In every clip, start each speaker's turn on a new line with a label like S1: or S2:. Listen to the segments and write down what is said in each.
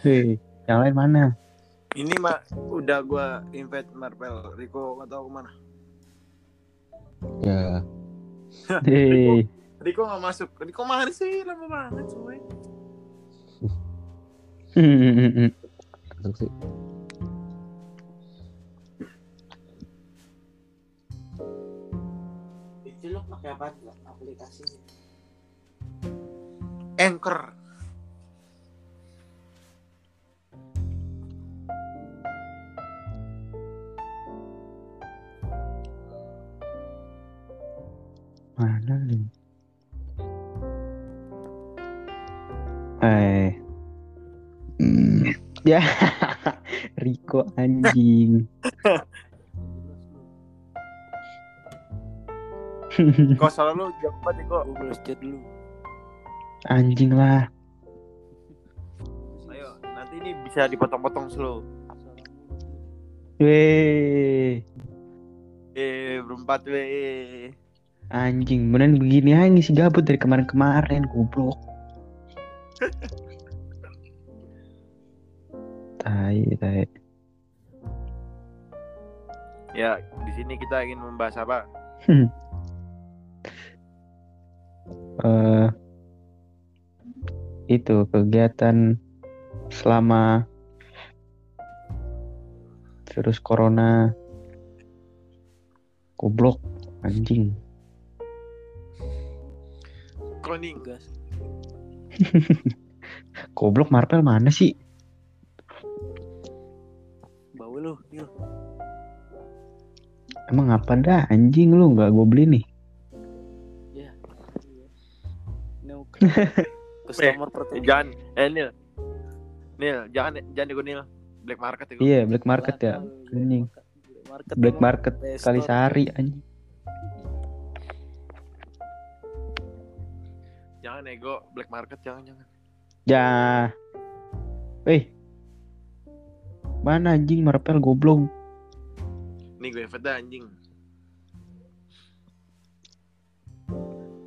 S1: Hei, yang lain mana?
S2: Ini mah udah gua invite Marvel. Rico nggak tahu ke mana.
S3: Ya.
S1: Hei,
S2: Rico nggak masuk. Rico mana sih? Lama banget coy.
S3: Masuk sih.
S4: Itu lo pakai apa aplikasinya?
S2: Anchor.
S1: Mana nih? Eh, Hmm, ya, Riko anjing.
S2: Kok salah lu jauh banget Rico.
S4: Gue balas chat dulu.
S1: anjing lah.
S2: Ayo, nanti ini bisa dipotong-potong slow.
S1: Weh,
S2: Eh, berempat weh.
S1: Anjing. Beneran begini aja ngisi gabut dari kemarin-kemarin, goblok. Tai, tai.
S2: Ya, di sini kita ingin membahas apa?
S1: eh itu kegiatan selama virus corona goblok anjing
S2: Kroning.
S4: Gas.
S1: goblok Marvel mana sih
S4: Bawa lu, Nil.
S1: emang apa dah anjing lu nggak gue beli nih
S4: Ya. Customer
S2: Eh,
S4: pertama.
S2: jangan, eh Nil. Nil, jangan jangan nego Nil. Black market itu.
S1: iya black market ya anjing
S4: Black market.
S1: black
S4: emang
S1: market
S4: Play
S1: kali sehari anjing
S2: Jangan nego black market jangan jangan.
S1: ya. Eh. Mana anjing Marvel goblok?
S2: Nih gue invite dah anjing.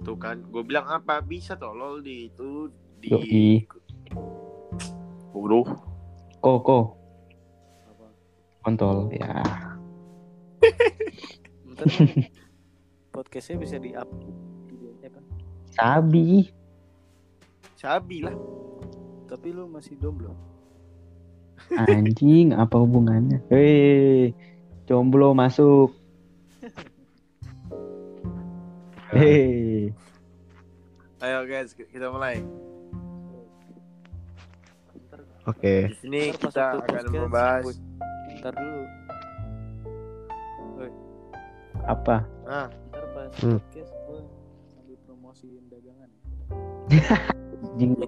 S2: Tuh kan, gue bilang apa? Bisa tolol di itu di
S1: Yoi. Koko
S4: Apa?
S1: kontol. Ya.
S4: Podcastnya bisa di up kan.
S1: sabi
S2: Sabi lah.
S4: Tapi lu masih jomblo.
S1: Anjing, apa hubungannya? Hei, jomblo masuk. Hei,
S2: Ayo guys, kita mulai.
S3: Oke.
S2: Di sini kita akan membahas
S4: Ntar dulu.
S1: apa?
S2: ah,
S4: Ntar pas
S3: Hmm.
S4: podcast gue sambil promosiin dagangan.
S1: Anjing.
S2: di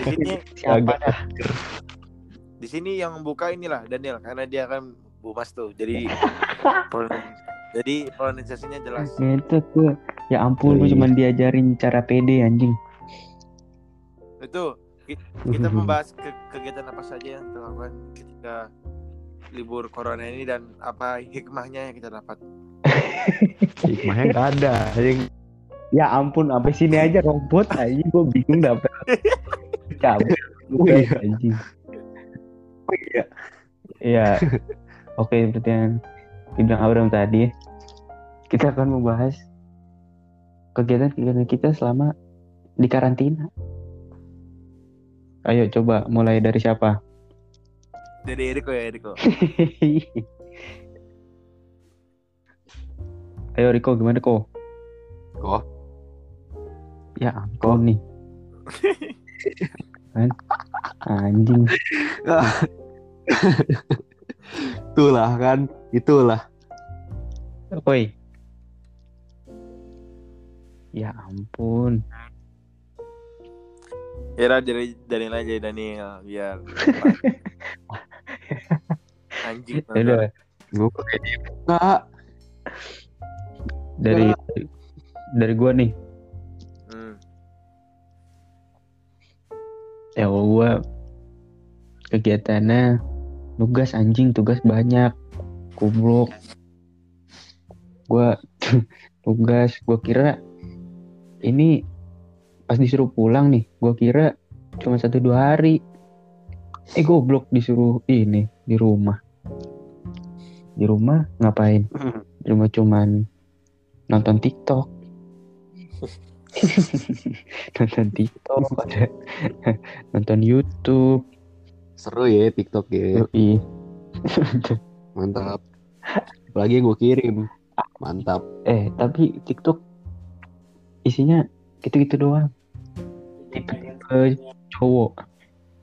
S2: sini
S1: Siapa?
S2: di sini yang buka inilah Daniel karena dia kan bumas tuh. Jadi jadi pronunciasinya jelas.
S1: Itu tuh. Ya ampun, gue
S3: Wih.
S1: cuma diajarin cara pede anjing.
S2: Itu ki- kita membahas ke- kegiatan apa saja yang dilakukan ketika libur corona ini dan apa hikmahnya yang kita dapat.
S3: Hikmahnya nggak ada. Yang
S1: Ya ampun, sampai sini aja robot anjing. Gue bingung dapet. Cabut.
S3: Oh, iya.
S1: anjing. Iya. Oke, seperti yang dibilang Abraham tadi, kita akan membahas kegiatan-kegiatan kita selama di karantina. Ayo coba mulai dari siapa?
S2: Dari Eriko ya Eriko.
S1: Ayo Riko gimana kok?
S3: Kok?
S1: Ya ampun nih. Kan? Anjing.
S3: itulah kan, itulah.
S1: Woi. Ya ampun.
S2: Ya udah, dari Daniel aja Daniel biar anjing.
S1: Ya udah
S3: Gue buka.
S1: dari dari gua nih. Ya kalau gua kegiatannya tugas anjing, tugas banyak. Goblok. Gua tugas, gua kira ini pas disuruh pulang nih, gua kira cuma satu dua hari eh goblok disuruh ini di rumah di rumah ngapain di rumah cuman nonton TikTok nonton TikTok ada nonton YouTube
S3: Seru ya TikTok ya.
S1: Yoi.
S3: Mantap. Apalagi gue kirim. Mantap.
S1: eh tapi TikTok isinya gitu-gitu doang tipe-tipe cowok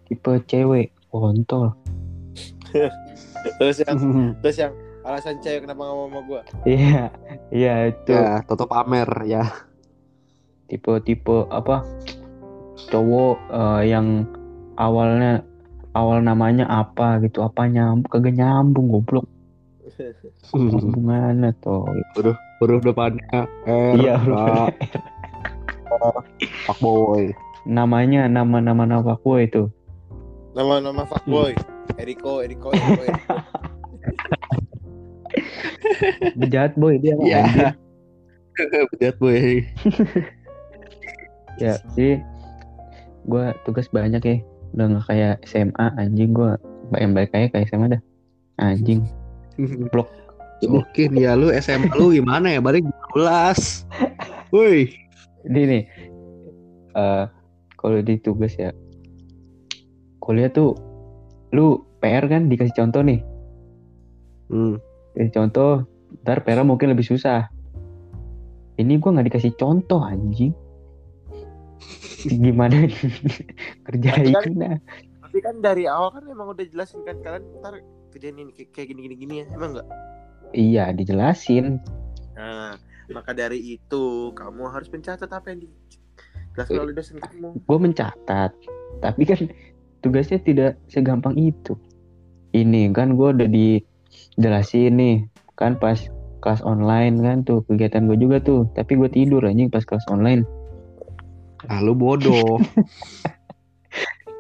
S1: tipe cewek kontol
S2: Terus yang terus yang alasan cewek kenapa nggak mau sama gua?
S1: iya iya itu
S3: Ya, Toto pamer ya.
S1: Tipe-tipe apa cowok eh, yang awalnya awal namanya apa gitu apa nyambung kagak nyambung goblok hubungannya tuh
S3: Huruf depannya R.
S1: iya
S3: Pak, Pak Boy.
S1: namanya nama nama nama aku itu
S2: Nama-nama fuckboy. Eriko, Eriko, Eriko, Eriko.
S1: bejat boy dia mah,
S3: Iya. Bejat boy.
S1: ya jadi gue tugas banyak ya udah nggak kayak SMA anjing gue yang balik kayak kayak SMA dah anjing Blok.
S3: Mungkin ya lu SMA lu gimana ya? Balik 12. Woi.
S1: ini nih eh kalau di tugas ya kuliah tuh lu PR kan dikasih contoh nih
S3: Hmm.
S1: dikasih contoh ntar PR mungkin lebih susah ini gua nggak dikasih contoh anjing gimana? Kerjain
S2: Tapi kan-
S1: nah
S2: Tapi kan dari awal kan emang udah jelasin kan kalian ntar kerjain ini kayak gini gini gini ya emang enggak?
S1: iya dijelasin.
S2: Nah, maka dari itu kamu harus mencatat apa yang dijelaskan oleh dosen kamu.
S1: gue mencatat. Tapi kan tugasnya tidak segampang itu. Ini kan gue udah dijelasin nih. Kan pas kelas online kan tuh kegiatan gue juga tuh. Tapi gue tidur anjing pas kelas online
S3: Ah, lu bodoh.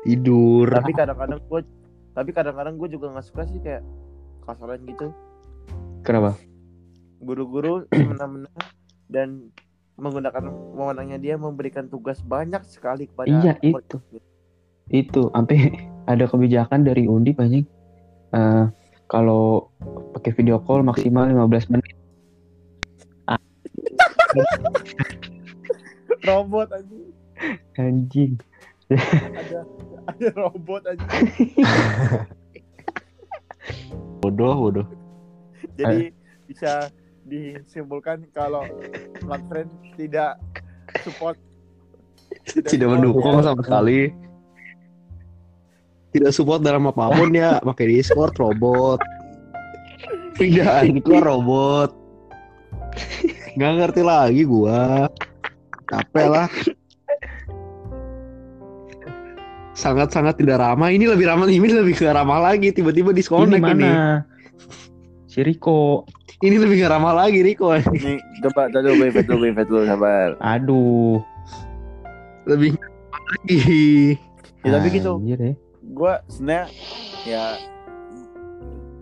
S3: Tidur.
S2: Tapi kadang-kadang gue tapi kadang-kadang gue juga nggak suka sih kayak online gitu.
S1: kenapa
S2: Guru-guru semena-mena dan menggunakan wewenangnya dia memberikan tugas banyak sekali kepada
S1: Iya,
S2: murid.
S1: itu. itu sampai ada kebijakan dari Undip anjing Eh, kalau pakai video call maksimal 15 menit
S2: robot aja
S1: anjing
S2: ada ada robot aja
S3: Bodoh, bodoh.
S2: jadi bisa disimpulkan kalau Platform tidak support
S3: Tidak mendukung
S2: ya.
S3: sama sekali. Tidak support dalam apa pun ya. Pakai Discord robot. Pindah Anchor robot. Nggak ngerti lagi gua. Capek lah. Sangat-sangat tidak ramah. Ini lebih ramah. Ini lebih ke ramah lagi. Tiba-tiba
S1: ini
S3: disconnect ini.
S1: mana si Riko
S3: Ini lebih ke ramah lagi Riko.
S2: nih coba dulu gue invite dulu dulu sabar
S1: aduh
S3: Lebih lagi.
S2: ya tapi gitu
S1: Anjir ya.
S2: gue sebenarnya ya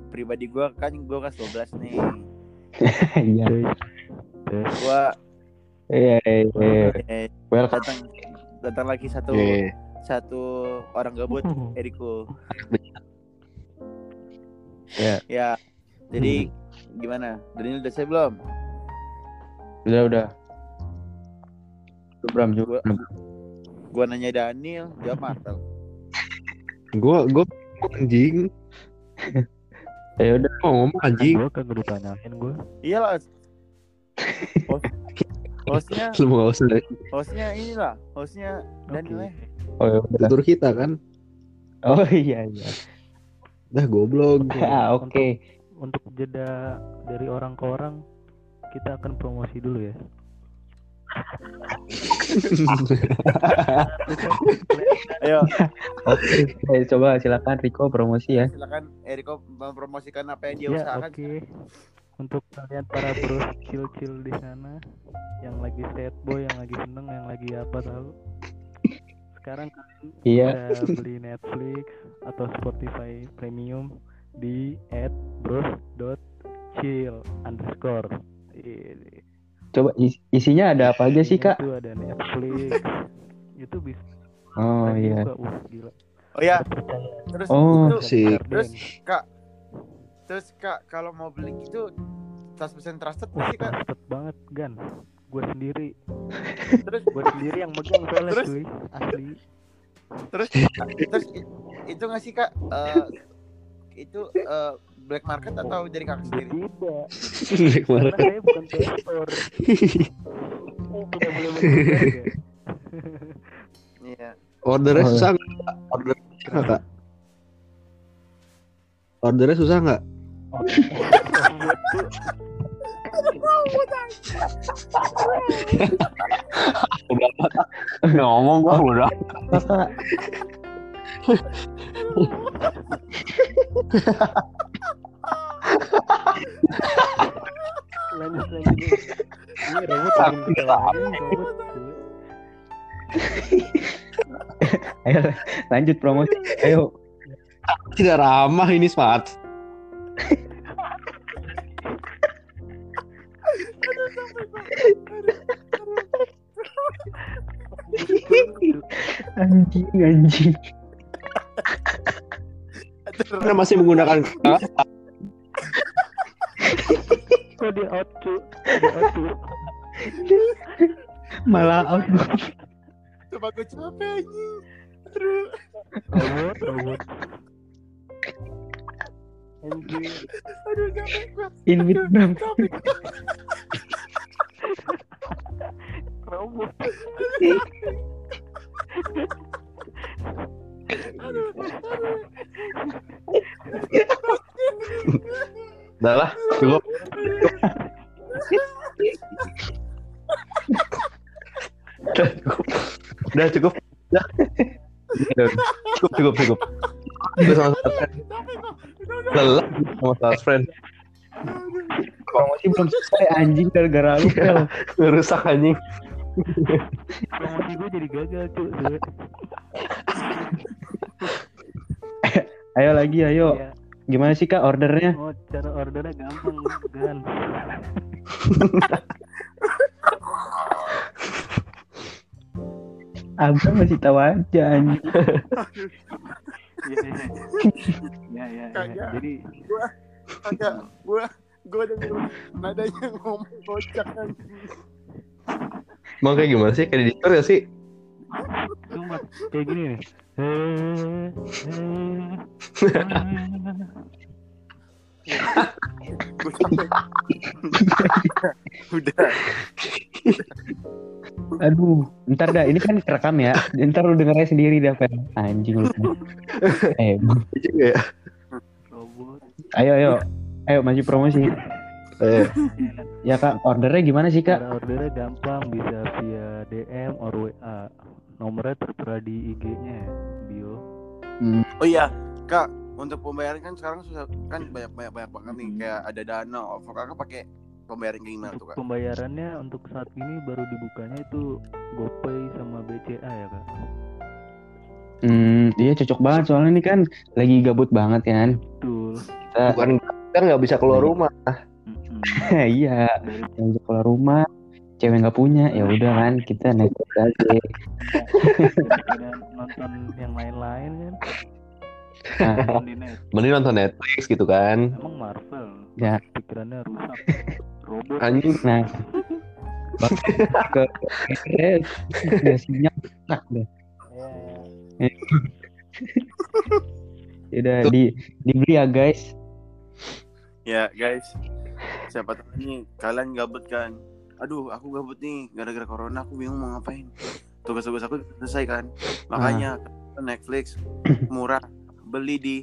S2: pribadi gue kan gue kelas 12 nih
S1: Iya.
S2: gue
S1: Iya, iya, iya.
S2: eh,
S1: Welcome.
S2: datang datang lagi satu
S3: Oke.
S2: satu orang gabut Eriko
S1: Ya.
S2: ya jadi gimana Daniel udah saya belum
S1: Udah, udah. Bram juga.
S2: Gua- gue nanya Daniel jawab Martel
S3: Gua gua anjing.
S1: Ya udah.
S3: Mau ngomong anjing.
S4: Gue kagak ditanyain gue.
S2: iyalah hostnya
S3: Lu mau usah
S2: hostnya inilah hostnya Daniel ya
S1: Oh, ya
S3: tutur kita kan.
S1: Oh iya iya.
S3: Dah goblok.
S1: Ah, Oke.
S4: Untuk jeda dari orang ke orang, kita akan promosi dulu ya.
S2: ayo
S1: Oke. Eh, Coba silakan Riko promosi ya.
S2: silakan Eriko mempromosikan apa yang dia
S4: Ya
S2: usahakan
S4: oke. Untuk kalian para bros chill-chill di sana, yang lagi sad boy, yang lagi seneng, yang lagi apa tahu. Sekarang kalian
S1: Iya.
S4: bisa beli Netflix atau Spotify Premium di @bros.chill underscore. Ini.
S1: Coba is- isinya ada apa aja sih, Kak?
S4: Itu ada Netflix. itu bisa
S1: Oh, iya.
S4: juga. Wah, gila.
S2: Oh ya, terus
S1: Oh.
S2: itu
S3: Si
S2: Terus kak, terus kak kalau mau beli gitu 100% trusted
S4: Wah,
S2: pasti kak.
S4: trusted banget, Gan. Gue sendiri,
S2: Terus
S4: gue sendiri yang megang soalnya
S2: Terus?
S4: cuy. Asli.
S2: terus terus itu nggak sih kak? eh, itu eh, black market atau dari kakak sendiri?
S4: Tidak. Karena saya bukan. Oh, tidak boleh begitu.
S2: Iya.
S3: Ordernya
S1: Oh.
S3: susah nggak? Order susah nggak, kak? Ordernya susah nggak?
S5: Ngomong gua udah
S1: Kakak.
S4: Lanjut lanjut. Ini robot bikin kita lagi, robot.
S1: Ayo lanjut promosi. Ayo.
S3: Tidak ramah ini smart.
S1: Anjing anjing.
S3: Karena masih menggunakan
S4: Kok di out cuy? Di out cuy.
S1: Malah out.
S2: Coba gue capek anjing. Aduh.
S4: Robot, robot. Anjir.
S2: Aduh capek gue.
S1: In Vietnam.
S4: Robot.
S5: udah lah cukup udah cukup udah cukup udah cukup cukup cukup gue sama Star lelah sama Star friend
S1: Promosi belum selesai anjing gara-gara lu. Pel.
S5: rusak anjing
S4: Promosi gue jadi gagal cuy. cuy.
S1: Ayo lagi ayo.
S4: Ya.
S1: Gimana sih Kak ordernya?
S4: Oh, cara ordernya gampang kan.
S1: Abang masih tahu aja anjing.
S4: Iya, iya. Ya, ya, ya.
S2: Kagak.
S4: Jadi
S2: Kagak. Gue gue denger nadanya ngomong kocak anjing.
S5: Emang kayak gimana sih? Kayak di Discord gak sih?
S4: cuma kayak gini nih.
S2: Udah.
S1: Aduh, ntar dah ini kan kerekam ya. Ntar lu dengernya sendiri dah, Pel. Anjing lu. Eh,
S5: Juga ya.
S1: Ayo ayo. Ayo maju promosi.
S5: Eh,
S1: Ya Kak, ordernya gimana sih Kak?
S4: Cara ordernya gampang bisa via DM or WA. Nomornya tertera di IG-nya ya, bio.
S2: Oh iya, Kak, untuk pembayaran kan sekarang susah kan banyak banyak banyak banget nih kayak ada dana, OVO kakak pakai pembayaran gimana tuh
S4: Untuk
S2: kak?
S4: pembayarannya untuk saat ini baru dibukanya itu GoPay sama BCA ya kak.
S1: Hmm, iya cocok banget soalnya ini kan lagi gabut banget kan.
S4: Betul.
S1: Kita
S5: bukan kan nggak bisa keluar rumah.
S4: Mm-mm.
S1: iya,
S4: Dari
S1: yang bisa keluar rumah, cewek nggak punya, ya udah kan kita Netflix aja.
S4: nonton yang lain-lain kan.
S1: Nah.
S5: Mending nonton Netflix gitu kan.
S4: Emang Marvel.
S1: Ya.
S4: Pikirannya rusak. Robot.
S5: Anjing.
S1: nah, ke nggak sinyal enak deh.
S4: Ya,
S1: Udah di dibeli ya guys.
S2: Ya guys, siapa tahu nih kalian gabut kan? Aduh, aku gabut nih gara-gara corona, aku bingung mau ngapain. Tugas-tugas aku selesai kan, makanya Netflix murah, beli di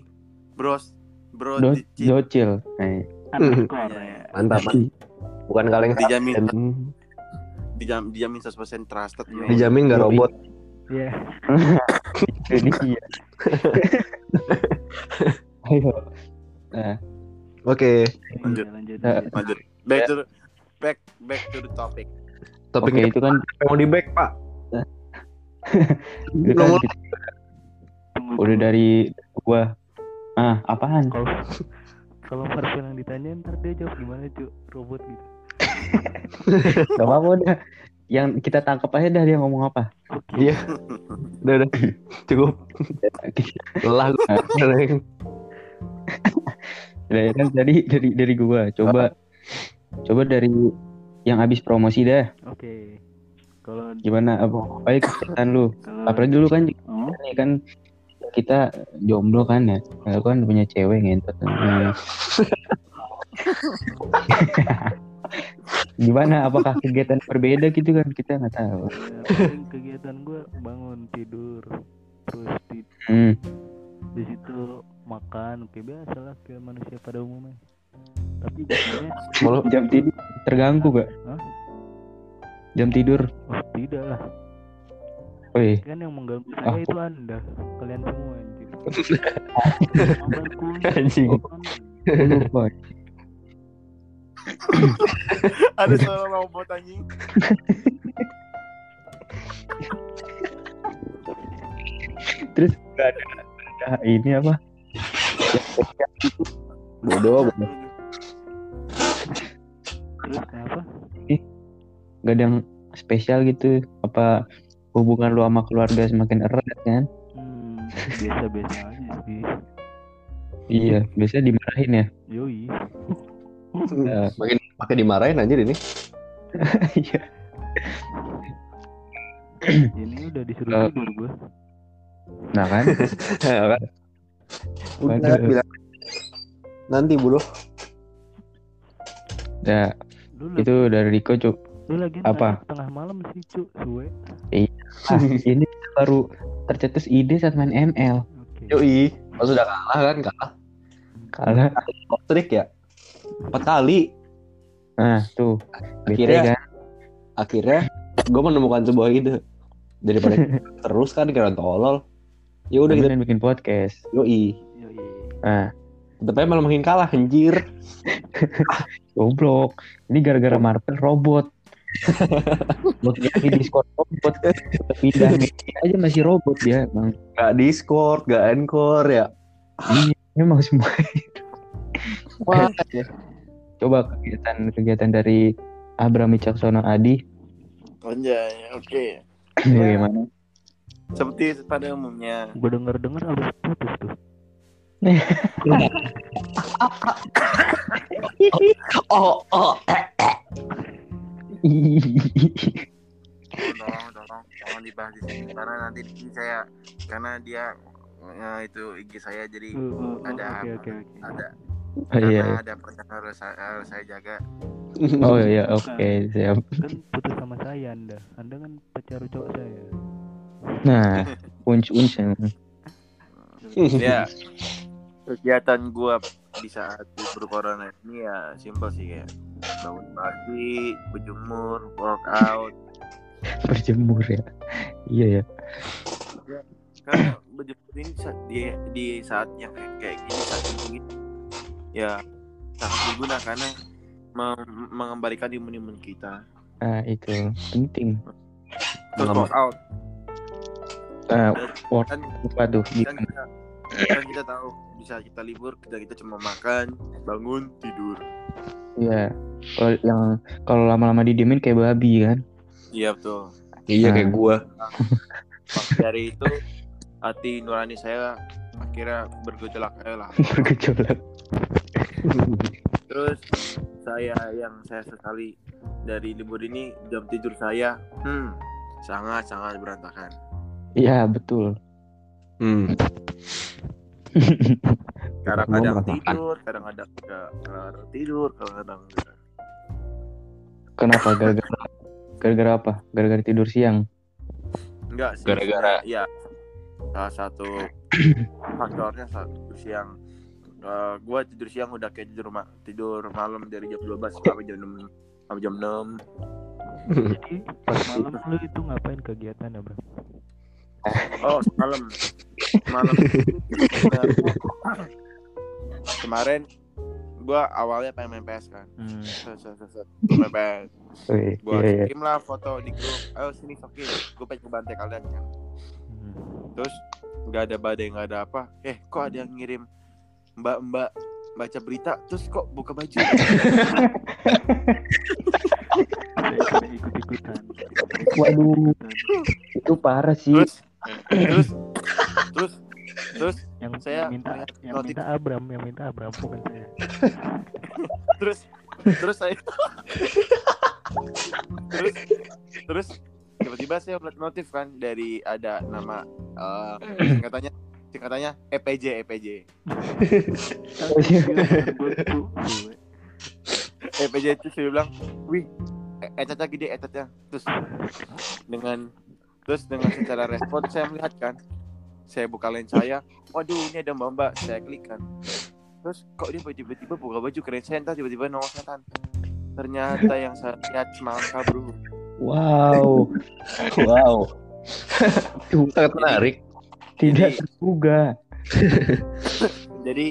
S2: Bros, Bro,
S1: Do,
S2: di- di-
S1: docil. Eh,
S2: Iya,
S4: ya.
S5: Mantap. Bukan kaleng
S2: dijamin, dijam, dijamin 100% trusted.
S5: dijamin nggak robot.
S4: Iya.
S1: Ini iya. Ayo. Nah,
S5: Oke.
S2: Lanjut.
S4: Iya, lanjut.
S1: Eh,
S4: lanjut.
S2: Lanjut, back to the, back back to the topic.
S1: oke
S5: Topiknya
S1: itu kan
S5: mau di back pak.
S1: itu kan kita- udah dari gua. Ah, apaan?
S4: kalau kalau Marvel yang ditanya ntar dia jawab gimana cuy robot gitu
S1: Gak apa-apa udah. Yang kita tangkap aja dah dia ngomong apa.
S5: Iya. Udah, udah. Cukup. Lelah
S1: Udah ya kan tadi dari dari gua. Coba coba dari yang habis promosi dah.
S4: Oke. Kalau
S1: Gimana apa baik kegiatan lu?
S4: kalau
S1: Apalagi dulu kan
S4: Oh,
S1: ini kan kita jomblo kan ya. Kalau kan punya cewek ngentot. Gimana? Apakah kegiatan berbeda gitu kan? Kita nggak tahu.
S4: ya, kegiatan gue bangun tidur terus di
S1: Hmm.
S4: di situ makan kayak biasa lah kayak manusia pada umumnya tapi biasanya
S5: Malu.
S1: Jam tidur terganggu gak?
S4: Hah?
S1: Jam tidur.
S4: oh tidak lah
S1: Wih,
S4: kan yang mengganggu
S1: Ah,
S4: saya itu anda kalian semua anjir
S5: Anjing.
S2: Ada suara robot anjing.
S1: Terus gak ada, ada ini apa?
S3: Bodoh, bodoh.
S4: terus kenapa
S1: Gak ada yang spesial gitu? Apa hubungan lu sama keluarga semakin erat kan?
S4: hmm, biasa biasa aja sih
S1: Iya, biasanya dimarahin ya.
S4: yoi
S1: Eh,
S3: Makin pakai dimarahin anjir ini.
S1: Iya.
S4: ini udah disuruh
S1: Eh.
S4: tidur gue
S1: Nah kan?
S3: Udah bilang. Nanti bulu.
S1: Ya,
S4: lu lagi,
S1: itu dari Riko cuk.
S4: lu lagi
S1: apa?
S4: tengah malam sih cuk suwe
S1: Ah, ini baru tercetus ide saat main ML.
S4: oke
S3: Yoi. Pas sudah kalah kan kalah.
S1: Kalah.
S3: Trik ya. Empat kali.
S1: Nah, tuh. Bete
S3: Akhirnya-
S1: kan?
S3: Akhirnya gue menemukan sebuah ide. Daripada terus kan kira tolol. Ya udah kita
S1: Kita bikin podcast.
S3: yoi.
S1: Nah,
S3: Tapi malah makin kalah anjir.
S1: goblok. Ini gara-gara Marvel robot. Waktu lagi Discord robot. Pindah media aja masih robot dia, Bang.
S3: Gak Discord, gak Encore ya.
S1: Iya, memang semua.
S3: Wah,
S1: Coba kegiatan-kegiatan dari Abram Wicaksono Adi
S2: Anjay, oke.
S1: bagaimana?
S2: Seperti pada umumnya.
S4: gue denger denger abis putus tuh
S3: oh, oh.
S2: tolong tolong tolong dibahas di sini. Karena nanti saya karena dia eh, itu IG saya jadi
S4: Uh, uh, uh,
S2: ada
S4: oke oke oke.
S2: ada
S1: Oh iya.
S2: karena ada pertanyaan harus saya, harus saya jaga.
S1: Oh iya, oke, siap.
S4: kan putus sama saya anda. Anda kan pacar cowok saya.
S1: Nah, unc-unc
S2: ya kegiatan gua di saat libur corona ini ya simpel sih kayak bangun pagi berjemur workout
S1: berjemur ya. Iya ya.
S2: karena berjemur ini saat di, di saat yang kayak, kayak gini saat ini ya sangat berguna karena mem- mengembalikan imun-imun kita
S1: Nah, itu penting.
S2: terus workout
S1: Nah,
S2: kan
S1: apa tuh?
S2: kan
S1: Gimana?
S2: kita kan kita tahu bisa kita libur kita kita cuma makan bangun tidur
S1: Iya. Kalau yang kalau lama-lama didiemin kayak babi kan.
S2: iya betul
S3: Iya kayak gua.
S2: Dari itu hati nurani saya akhirnya bergejolak eh lah
S1: Bergejolak.
S2: terus saya yang saya sesali dari libur ini jam tidur saya hmm sangat sangat berantakan
S1: Iya, betul.
S3: Hmm.
S2: kadang-kadang
S3: Ngomong apaan?
S2: tidur kadang-kadang tidur kadang-kadang enggak
S1: Kenapa? Gara-gara gara-gara apa? Gara-gara tidur siang.
S2: enggak sih
S3: Gara-gara-
S2: ya salah satu faktornya saat tidur siang Eh, gua tidur siang udah kayak tidur ma tidur malam dari jam 12 sampai jam 6 sampai jam 6
S4: jadi pas malam lu itu ngapain kegiatan ya bro
S2: Oh, semalam. Semalam. Kemarin gua awalnya pengen main PS kan.
S4: hmm.
S2: Set, set, set, set. Gua main PS.
S1: Iya, iya.
S2: kirim lah foto di grup. Ayo sini Soki. Gua pengen ke bantai kalian kan.
S4: Hmm.
S2: Terus nggak ada badai nggak ada apa. Eh, kok ada yang ngirim Mbak-mbak baca berita terus kok buka baju
S4: ikut ikutan
S1: Waduh, itu parah sih.
S2: terus terus terus terus
S4: yang
S2: Saya
S4: minta yang
S2: notif-
S4: minta Abram yang minta Abram bukan saya
S2: terus terus saya terus terus tiba-tiba saya melihat notif kan dari ada nama eh singkatannya singkatannya E EPJ EPJ EPJ itu saya bilang wih e- etatnya gede etatnya terus dengan terus dengan secara respon saya melihat kan saya buka line saya waduh ini ada mbak mbak saya klik kan terus kok dia tiba-tiba buka baju keren saya entar tiba-tiba nongol setan ternyata yang saya lihat semalam kabur
S1: Wow,
S3: Wow. Sangat menarik.
S1: tidak
S2: Jadi-
S1: terduga.
S2: jadi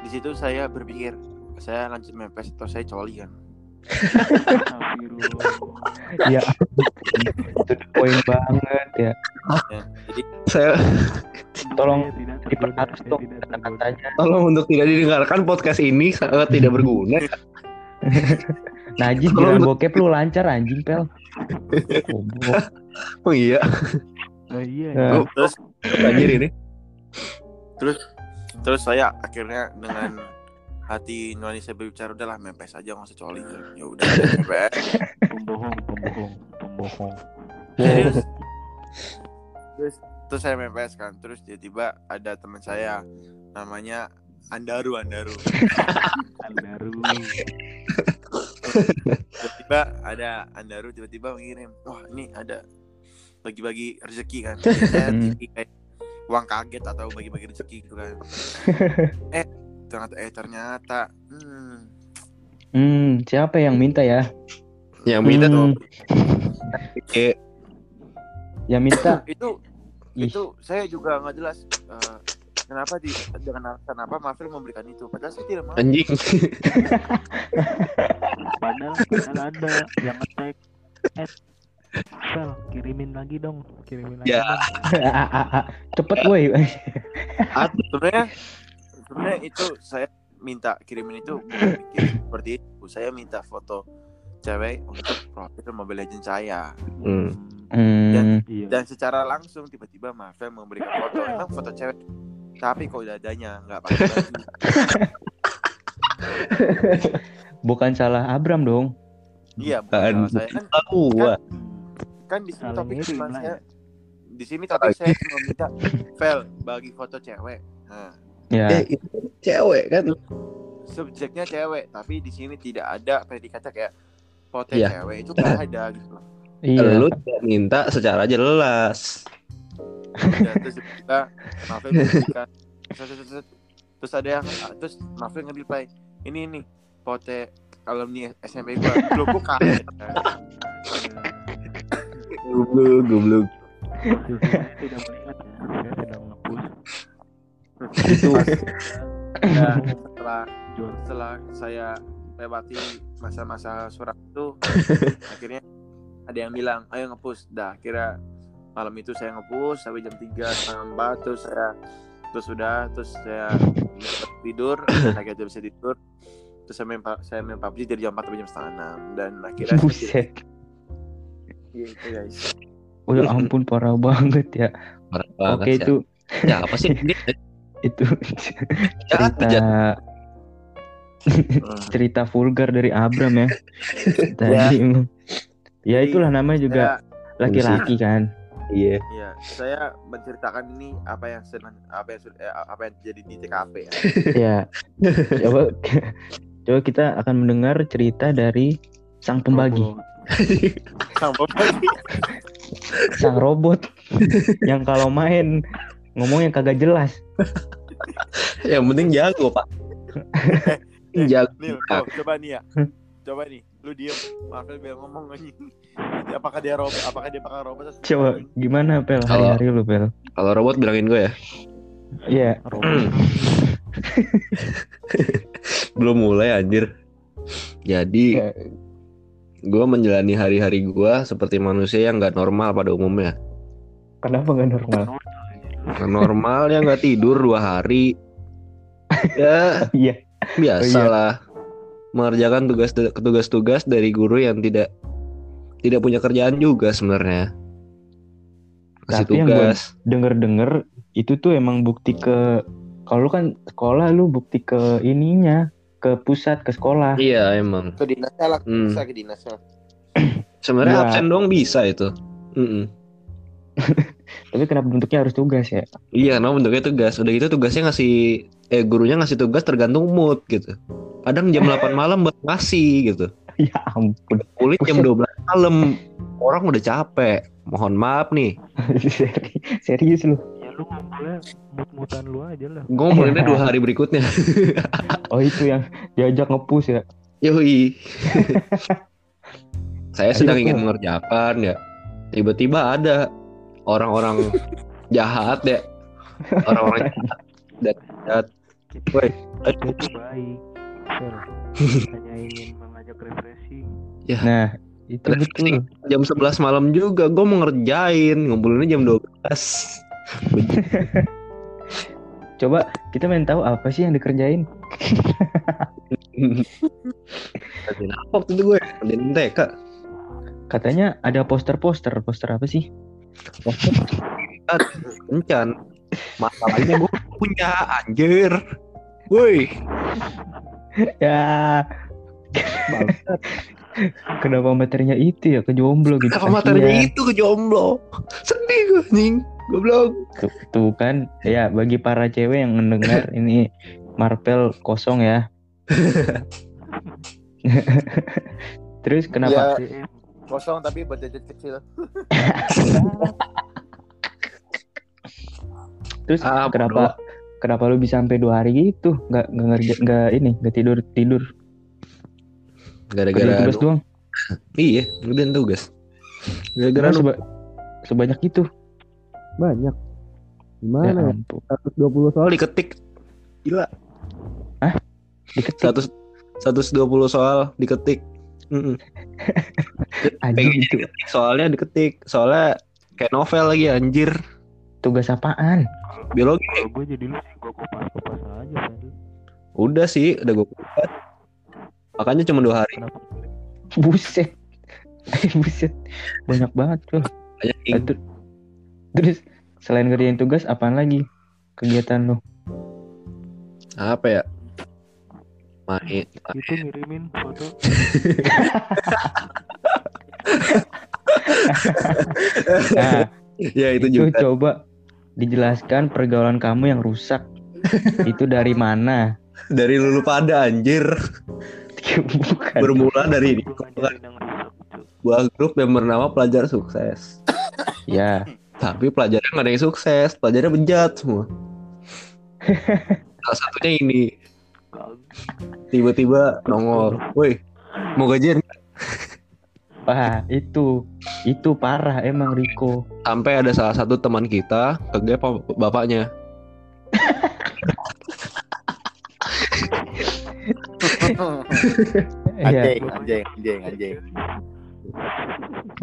S2: di situ saya berpikir saya lanjut mepes atau saya coli kan
S1: Ya, itu poin banget ya.
S2: ya. jadi
S3: Saya
S1: Tolong dong
S4: tidak tergoda.
S1: kata-katanya.
S3: tolong untuk tidak didengarkan podcast ini sangat tidak berguna.
S1: Najis kira bokep lu lancar anjing pel.
S3: Oh iya,
S4: Oh iya
S1: Nah,
S2: terus
S3: anjir ini.
S2: terus saya akhirnya dengan hati nurani saya berbicara udahlah mepes aja nggak usah coli ya udah mepes
S4: pembohong pembohong pembohong
S2: terus? Terus terus saya mepes kan terus tiba-tiba ada teman saya namanya Andaru Andaru.
S4: Andaru.
S2: Tiba-tiba ada Andaru tiba-tiba mengirim wah ini ada bagi-bagi rezeki kan. Saya
S1: Hmm.
S2: kayak uang kaget atau bagi-bagi rezeki gitu kan. Eh ternyata eh ternyata hmm,
S1: Hmm, siapa yang minta ya?
S3: Yang minta tuh.
S1: Hmm,
S3: Eh,
S1: yang minta.
S2: itu
S1: Ih.
S2: itu saya juga nggak jelas eh, kenapa di dengan alasan apa Marvel memberikan itu padahal saya tidak mau
S3: anjing.
S4: padahal padahal ada yang ngetek eh Sel, kirimin lagi dong, kirimin lagi
S3: Ya.
S4: dong.
S1: Cepet woi.
S2: sebenarnya sebenarnya itu saya minta kirimin itu bukan seperti itu saya minta foto cewek untuk profil Mobile Legends saya
S3: Hmm.
S1: Hmm,
S4: Iya.
S2: dan secara langsung tiba-tiba Marvel memberikan foto emang foto cewek tapi kok dadanya nggak pakai baju
S1: bukan salah Abram dong.
S2: iya
S3: Bukan.
S2: salah saya kan
S3: Tahu gua.
S2: kan di sini topik cuma saya di sini topik saya cuma minta Vel bagi foto cewek nah
S1: Ya.
S3: Eh, itu cewek kan.
S2: subjeknya cewek tapi di sini tidak ada predikatnya kayak foto
S3: Iya.
S2: cewek itu nggak ada gitu
S1: Iya.
S3: Lu tidak minta secara jelas.
S2: Udah, terus kita Marvel memberikan terus, ada yang terus Marvel nge-reply ini nih foto alumni SMP gua belum buka
S3: Goblok, goblok.
S4: Saya tidak melihat ya, saya sedang ngepush.
S3: Itu
S2: ya, setelah setelah saya lewati masa-masa surat itu akhirnya ada yang bilang ayo ngepush dah kira malam itu saya ngepush sampai jam 3 setengah empat terus saya terus sudah terus saya tidur akhirnya bisa tidur. Terus saya main saya main PUBG dari jam 4 sampai jam setengah enam dan akhirnya saya
S1: Buset.
S2: gitu guys
S1: Oh ya ampun parah banget ya.
S3: parah banget.
S1: Oke itu.
S3: Ya, apa sih?
S1: Itu
S3: Ya,
S1: cerita cerita vulgar dari Abram ya. Tadi ya itulah namanya juga
S2: saya,
S1: laki-laki kan.
S3: Iya.
S2: ya saya menceritakan ini apa yang sedang apa yang sudah eh, apa yang terjadi di TKP ya
S1: Ya. Coba coba kita akan mendengar cerita dari sang pembagi,
S2: Sang pembagi.
S1: sang robot yang kalau main ngomongnya kagak jelas.
S3: Yang penting jago, Pak.
S2: Eh,
S3: jago.
S2: Nil, oh, coba nih ya. Coba nih, lu diem. Marvel biar ngomong anjing. Apakah dia robot? Apakah dia bakal robot? atau
S1: Coba gimana pel
S3: Kalau-
S1: hari-hari lu pel?
S3: Kalau robot bilangin gue ya.
S1: Iya.
S3: Belum mulai anjir. Jadi
S1: Ya.
S3: gue menjalani hari-hari gue seperti manusia yang nggak normal pada umumnya.
S1: Kenapa gak normal?
S3: Nggak normal ya nggak tidur dua hari. Ya
S1: Iya.
S3: Biasalah mengerjakan tugas tugas-tugas dari guru yang tidak tidak punya kerjaan juga sebenarnya. kasih
S1: Tapi
S3: tugas
S1: denger-denger itu tuh emang bukti ke kalau lu kan sekolah lu bukti ke ininya ke pusat ke sekolah
S3: iya emang
S6: Ke dinasnya lah,
S3: Hmm.
S6: bisa ke dinasnya.
S3: sebenarnya
S1: Gua-
S3: absen doang bisa itu Mm-mm.
S1: tapi kenapa bentuknya harus tugas ya?
S3: Iya karena bentuknya tugas? Udah gitu tugasnya ngasih eh gurunya ngasih tugas tergantung mood gitu. Kadang jam 8 malam buat ngasih gitu.
S1: Ya ampun.
S3: Kulit jam
S1: Buset.
S3: 12 malam. Orang udah capek. Mohon maaf nih.
S1: Seri- serius lu.
S4: Ya lu ngumpulnya mut-mutan lu aja lah.
S3: Gue ngomonginnya dua hari berikutnya.
S1: Oh itu yang diajak ngepus ya?
S3: Yoi. Saya sedang ingin mengerjakan ya. Tiba-tiba ada orang-orang jahat ya orang-orang jahat. Woi,
S4: kita itu baik hanya ingin mengajak refreshing.
S1: Nah itu betul.
S3: jam 11 malam juga. Gue mau ngerjain. Ngumpulinnya jam 12
S1: coba kita main tahu apa sih yang dikerjain?
S3: Waktu itu gue ngerjain TK
S1: katanya ada poster-poster. Poster apa sih
S3: kencan. Masalahnya gue punya anjir. Woi.
S1: Ya. Kenapa materinya itu ya? Kejomblo gitu
S3: Kenapa materinya itu ke jomblo sedih gue ning goblok.
S1: Tuh, tuh kan ya bagi para cewek yang mendengar ini Marvel kosong ya. Terus kenapa?
S6: Ya, kosong tapi berjajet kecil.
S1: terus
S3: Ah,
S1: kenapa kenapa lu bisa sampai dua hari gitu? Nggak nggak ngerja nggak ini nggak tidur tidur.
S3: Gara-gara
S1: tugas doang.
S3: Iya ngerjain tugas. Gara-gara
S1: Karena seba- sebanyak itu?
S3: Banyak.
S1: Ya
S3: gimana ya
S1: ampun.
S3: 120 soal. Diketik. Gila.
S1: Diketik?
S3: 100 120 soal diketik
S1: Anjing
S3: pengen
S1: itu
S3: diketik soalnya diketik. Soalnya kayak novel lagi anjir.
S1: Tugas apaan?
S3: Biologi.
S4: Kalau gue jadi lu sih gue kopas aja Fadil.
S3: udah sih udah gue kuat makanya cuma dua hari.
S4: Kenapa?
S1: Buset. Buset. Banyak banget tuh
S3: banyak
S1: ter- terus selain ngerjain tugas apaan lagi kegiatan lu?
S3: Apa ya main
S4: itu ngirimin foto.
S1: Nah
S3: ya itu
S1: itu
S3: juga.
S1: coba dijelaskan pergaulan kamu yang rusak. Itu dari mana?
S3: Dari lulu pada anjir.
S1: Bukan.
S3: Bermula dari
S4: Cuk.
S3: sebuah grup yang bernama pelajar sukses.
S1: Ya.
S3: Tapi pelajarnya nggak ada yang sukses. Pelajarnya bejat semua. Salah satunya ini tiba-tiba nongol. Woi mau gajian nggak?"
S1: wah itu itu parah emang Riko.
S3: Sampai ada salah satu teman kita ke gap bapaknya.
S1: Ya
S6: Anjing, anjing, anjing, anjing.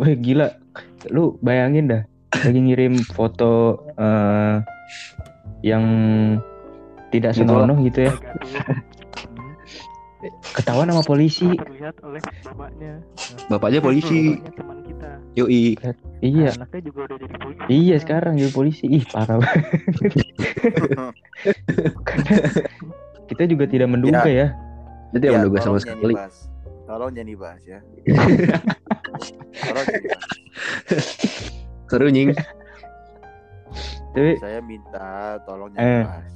S1: wah gila. Lu bayangin dah lagi ngirim foto eh, yang tidak senonoh gitu ya ketahuan sama polisi.
S4: Terlihat oleh bapaknya. Nah,
S3: bapaknya polisi.
S4: bapaknya teman kita.
S3: Yoi.
S1: Iya.
S4: Anaknya juga udah jadi polisi.
S1: Iya sekarang jadi polisi. Ih parah. Banget kita juga tidak menduga ya,
S3: jadi ya, menduga sama sekali.
S6: dibahas. Tolong jangan dibahas ya. tolong jangan dibahas.
S3: seru nying.
S1: Tapi
S6: Saya minta tolong
S1: Eh.
S6: jangan dibahas.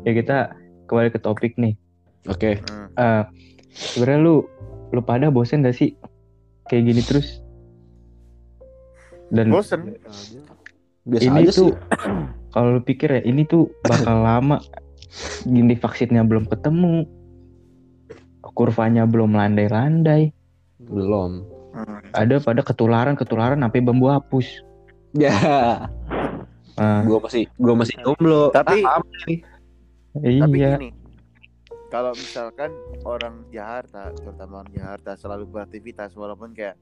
S1: ya kita kembali ke topik nih.
S3: Oke.
S6: Hmm.
S1: Eh sebenarnya lu lu pada bosen gak sih? Kayak gini terus. Dan
S6: Bosen.
S3: biasa
S1: ini
S3: aja
S1: tuh
S3: sih
S1: kalau lu pikir ya ini tuh bakal lama. Gini vaksinnya belum ketemu. Kurvanya belum landai-landai.
S3: Belum.
S1: Ada pada ketularan ketularan sampai bambu hapus.
S3: Ya.
S1: Nah,
S3: gua masih gua masih jomblo.
S6: Tapi-
S3: Ah, nih?
S6: Tapi
S1: iya
S6: gini, kalau misalkan orang Jakarta, terutama orang Jakarta selalu beraktivitas walaupun kayak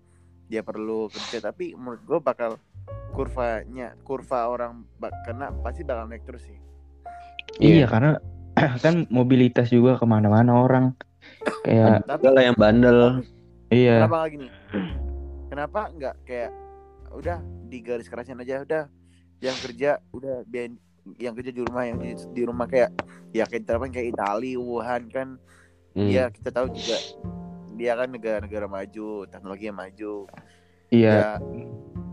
S6: dia perlu kerja, tapi menurut gue bakal kurvanya, kurva orang bak kena pasti bakal naik terus sih.
S1: iya karena kan mobilitas juga ke mana-mana orang kayak
S6: Tapi
S3: lah yang bandel
S1: iya
S6: kenapa nggak gini? Kenapa nggak kayak
S2: udah di garis kerasin aja udah yang kerja udah biar yang kerja di rumah yang di, di rumah kayak ya kayak terapan kayak Itali Wuhan kan.
S3: Hmm.
S2: ya kita tahu juga dia kan negara-negara maju teknologi yang maju.
S1: Iya.
S2: ya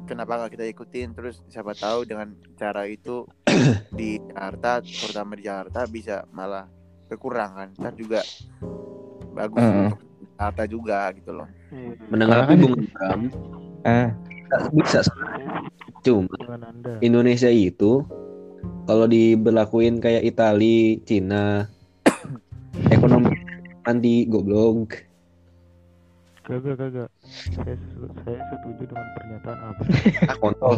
S2: kenapa nggak kita ikutin? Terus siapa tahu dengan cara itu di Jakarta terutama di Jakarta bisa malah berkurang kan ntar juga bagus
S1: Heeh.
S2: untuk Jakarta juga gitu loh.
S3: Menanggapi
S1: Karena kan-
S3: Bung Bram,
S1: Ah,
S3: bisa cuma
S4: dengan anda?
S3: Indonesia itu kalau diberlakuin kayak Itali, Cina, ekonomi anti goblok.
S4: kagak kagak saya saya setuju dengan pernyataan apa
S3: Kontol.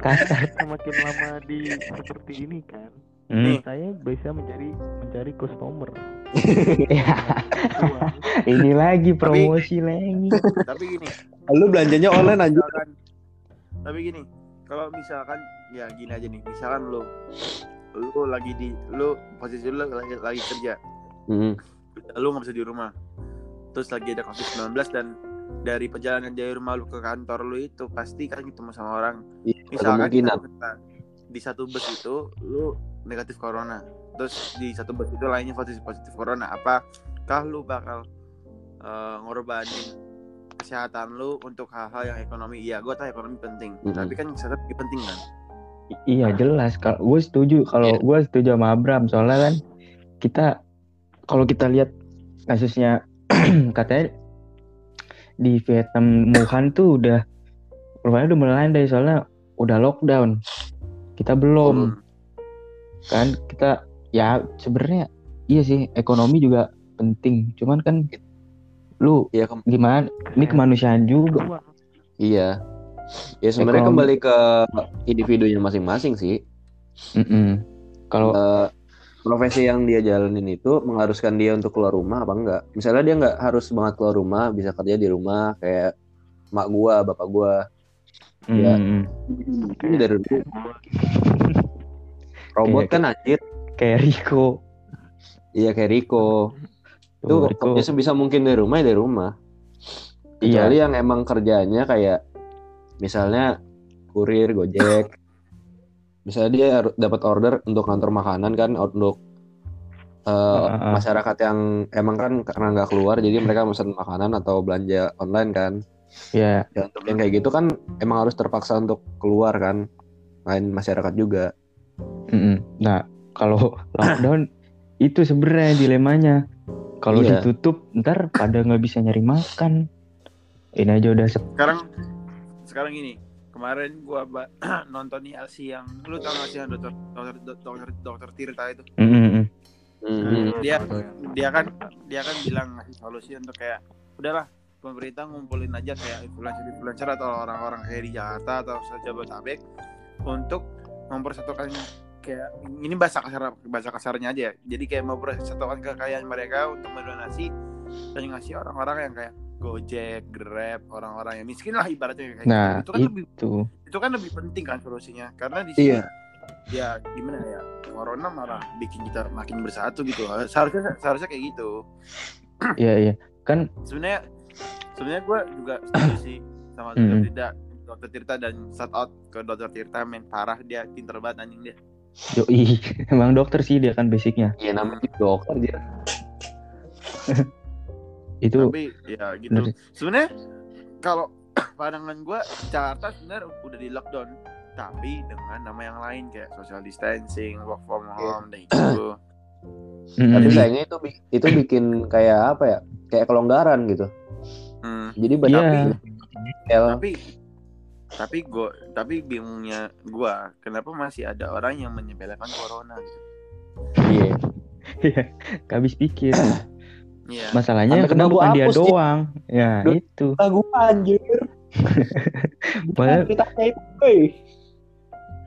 S4: karena semakin lama di seperti ini kan
S1: hmm.
S4: saya bisa mencari mencari customer
S1: Ya, ini lagi promosi lagi.
S2: tapi gini
S3: Lu belanjanya online aja.
S2: misalkan tapi gini kalau misalkan ya gini aja nih misalkan lu lu lagi di lu posisi lu lagi, lagi kerja.
S3: Hmm.
S2: lu nggak bisa di rumah. Terus lagi ada covid 19 dan dari perjalanan dari rumah lu ke kantor lu itu pasti kan ketemu sama orang.
S3: Iya,
S2: misalkan
S3: kemungkinan.
S2: kita- di satu bus itu lu negatif corona. Terus di satu bus itu lainnya positif positif corona. Apakah lu bakal eh, ngorbanin kesehatan lu untuk hal-hal yang ekonomi? Iya gue tahu ekonomi penting.
S3: Mm-mm.
S2: tapi kan kesehatan lebih penting kan
S1: Iya jelas. Kalau gue setuju. Kalau gue setuju sama Abram soalnya kan kita kalau kita lihat kasusnya katanya di Vietnam Wuhan tuh udah rupanya udah melandai soalnya udah lockdown. Kita belum
S2: Hmm.
S1: kan kita ya sebenarnya iya sih ekonomi juga penting. Cuman kan lu
S3: Iya, kem-
S1: gimana? Ini kemanusiaan juga.
S3: Iya. Ya sebenarnya
S1: Ekonomi.
S3: kembali ke individunya masing-masing sih.
S1: Mm-mm. Kalau
S3: Eh, profesi yang dia jalanin itu mengharuskan dia untuk keluar rumah apa enggak? Misalnya dia nggak harus banget keluar rumah, bisa kerja di rumah kayak mak gua, bapak gua. ya.
S1: mm,
S3: Ini dari dulu. Robot
S1: Kayak-
S3: kan anjir.
S1: kayak Rico.
S3: Iya kayak Rico. Itu kerja sebisa mungkin dari rumah ya dari rumah.
S1: Iya.
S3: Kecuali yang emang kerjanya kayak misalnya kurir, gojek. Misalnya dia dapat order untuk kantor makanan kan untuk
S1: ah.
S3: masyarakat yang emang kan karena nggak keluar jadi mereka pesan makanan atau belanja online kan.
S1: Ya,
S3: Ya untuk yang kayak gitu kan emang harus terpaksa untuk keluar kan. Lain masyarakat juga.
S1: mm-mm. Nah, kalau lockdown itu sebenarnya dilemanya. Kalau
S3: Iya.
S1: ditutup, ntar pada nggak bisa nyari makan. Ini aja udah
S2: sekarang sekarang ini kemarin gua ba- nonton ILC yang lu tau gak sih yang dokter dokter dokter dokter Tirta itu
S1: Mm-mm.
S3: Hmm.
S2: dia dia kan dia kan bilang ngasih solusi untuk kayak udahlah pemerintah ngumpulin aja kayak influencer influencer atau orang-orang kayak di Jakarta atau sejabotabek untuk mempersatukan kayak ini bahasa kasar bahasa kasarnya aja ya. jadi kayak mempersatukan kekayaan mereka untuk mendonasi dan ngasih orang-orang yang kayak Gojek, Grab, orang-orang yang miskin lah ibaratnya kayak
S1: Nah,
S2: gitu. Itu kan lebih
S1: itu.
S2: itu kan lebih penting kan solusinya karena di sini
S3: Iya.
S2: ya gimana ya corona malah bikin kita makin bersatu gitu seharusnya seharusnya kayak gitu
S1: Iya, iya. Kan
S2: sebenarnya sebenarnya gue juga setuju sih sama dokter
S1: Hmm.
S2: Tirta dokter Tirta dan shout out ke dokter Tirta men parah dia pinter banget anjing dia
S1: yoi, emang dokter sih dia kan basicnya.
S3: Iya namanya dokter dia.
S1: Itu
S2: tapi ya gitu
S1: bener.
S2: sebenarnya kalau pandangan gue Jakarta sebenarnya udah di lockdown tapi dengan nama yang lain kayak social distancing, work from home, dan itu.
S1: Mm-mm.
S3: Tapi sayangnya itu itu bikin kayak apa ya? Kayak kelonggaran gitu.
S2: Hmm.
S3: Jadi banyak
S1: Iya.
S3: L.
S2: tapi tapi gue tapi bingungnya gue kenapa masih ada orang yang menyepelekan corona gitu
S3: Iya.
S1: Gak habis pikir.
S2: Iya.
S1: Masalahnya
S3: Sampai
S1: kena bukan
S3: gua
S1: dia
S3: hapus, Ji.
S1: doang. Ya,
S3: Duh.
S1: itu.
S3: Lagu anjir.
S1: Padahal
S3: Ceritanya itu,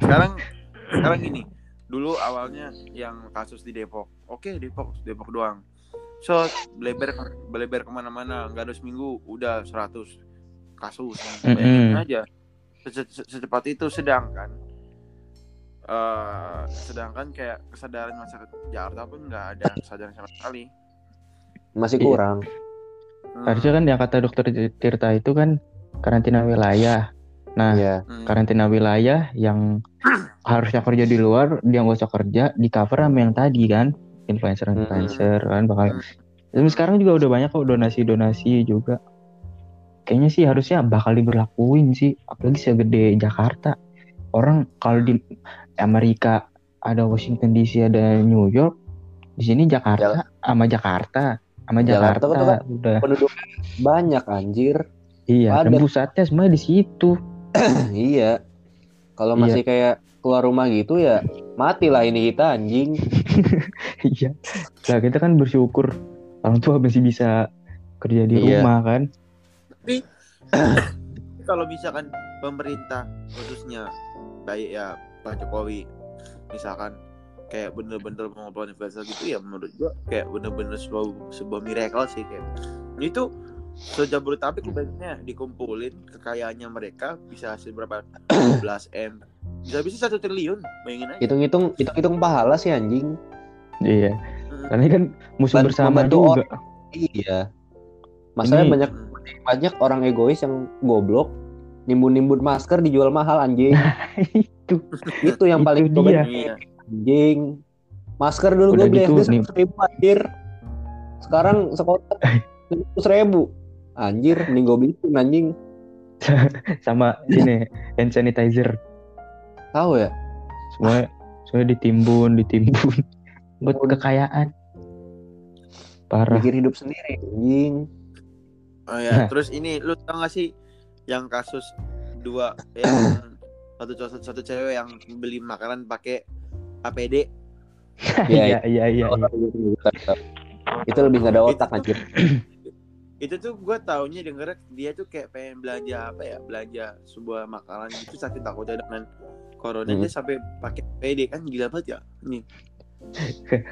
S2: sekarang sekarang gini dulu awalnya yang kasus di Depok oke Depok Depok doang so beleber beleber ke mana-mana nggak ada seminggu udah 100 kasus bayangin
S1: Mm-mm.
S2: aja Se- se- secepat itu sedangkan eh sedangkan kayak kesadaran masyarakat Jakarta pun nggak ada kesadaran sama sekali
S3: Masih
S1: Iya.
S3: kurang.
S2: Hmm.
S1: harusnya kan yang kata dokter Tirta itu kan karantina wilayah. Nah,
S3: Iya.
S2: Hmm.
S1: karantina wilayah yang harusnya kerja di luar dia nggak usah kerja di cover sama yang tadi kan influencer influencer kan bakal Dan sekarang juga udah banyak kok donasi donasi juga kayaknya sih harusnya bakal diberlakuin sih apalagi segede Jakarta orang kalau di Amerika ada Washington DC ada New York di sini Jakarta sama Jakarta sama
S3: Jakarta
S1: Jakarta,
S3: tuh kan
S1: udah
S3: Penduduk banyak anjir.
S1: iya dan pusatnya semua di situ
S3: iya. Kalau
S1: Iya.
S3: masih kayak keluar rumah gitu ya mati lah ini kita anjing.
S1: Iya. Lah kita kan bersyukur orang tua masih bisa kerja di
S3: Iya.
S1: rumah kan.
S2: Tapi kalau misalkan pemerintah khususnya baik ya Pak Jokowi misalkan kayak bener-bener mau ngelawan influencer gitu ya menurut gua kayak bener-bener sebuah sebuah miracle sih kayak itu sejabodetabek ibaratnya dikumpulin kekayaannya mereka bisa hasil berapa 12 m bisa bisa satu triliun bayangin aja
S3: Hitung-hitung hitung-hitung pahala sih anjing.
S1: Iya.
S2: Hmm.
S1: Karena ini kan musuh
S3: Bantu-
S1: bersama juga.
S3: Iya. Masalahnya
S1: Ini-
S3: banyak banyak orang egois yang goblok nimbun-nimbun masker dijual mahal anjing.
S1: Itu.
S3: Itu yang
S1: Itu
S3: paling
S1: dia.
S3: dia.
S2: iya
S3: anjing. Masker dulu gue beli
S1: gitu,
S3: SD ribu anjir. Sekarang sekolah ribu Anjir, mending gue beli itu, anjing.
S1: Sama ini hand sanitizer.
S3: Tahu ya?
S1: Semua semua ditimbun, ditimbun buat kekayaan. Parah.
S3: Pikir hidup sendiri, anjing.
S2: Oh ya, terus ini lu tau gak sih yang kasus dua yang satu cowok satu cewek yang beli makanan pakai APD
S3: Iya,
S1: Iya, iya, iya. iya.
S3: Itu lebih gak ada otak anjir.
S2: itu tuh gue taunya denger dia tuh kayak pengen belanja apa ya belanja sebuah makanan gitu sakit takutnya dengan corona
S3: Hmm.
S2: dia sampai pakai APD kan gila banget ya nih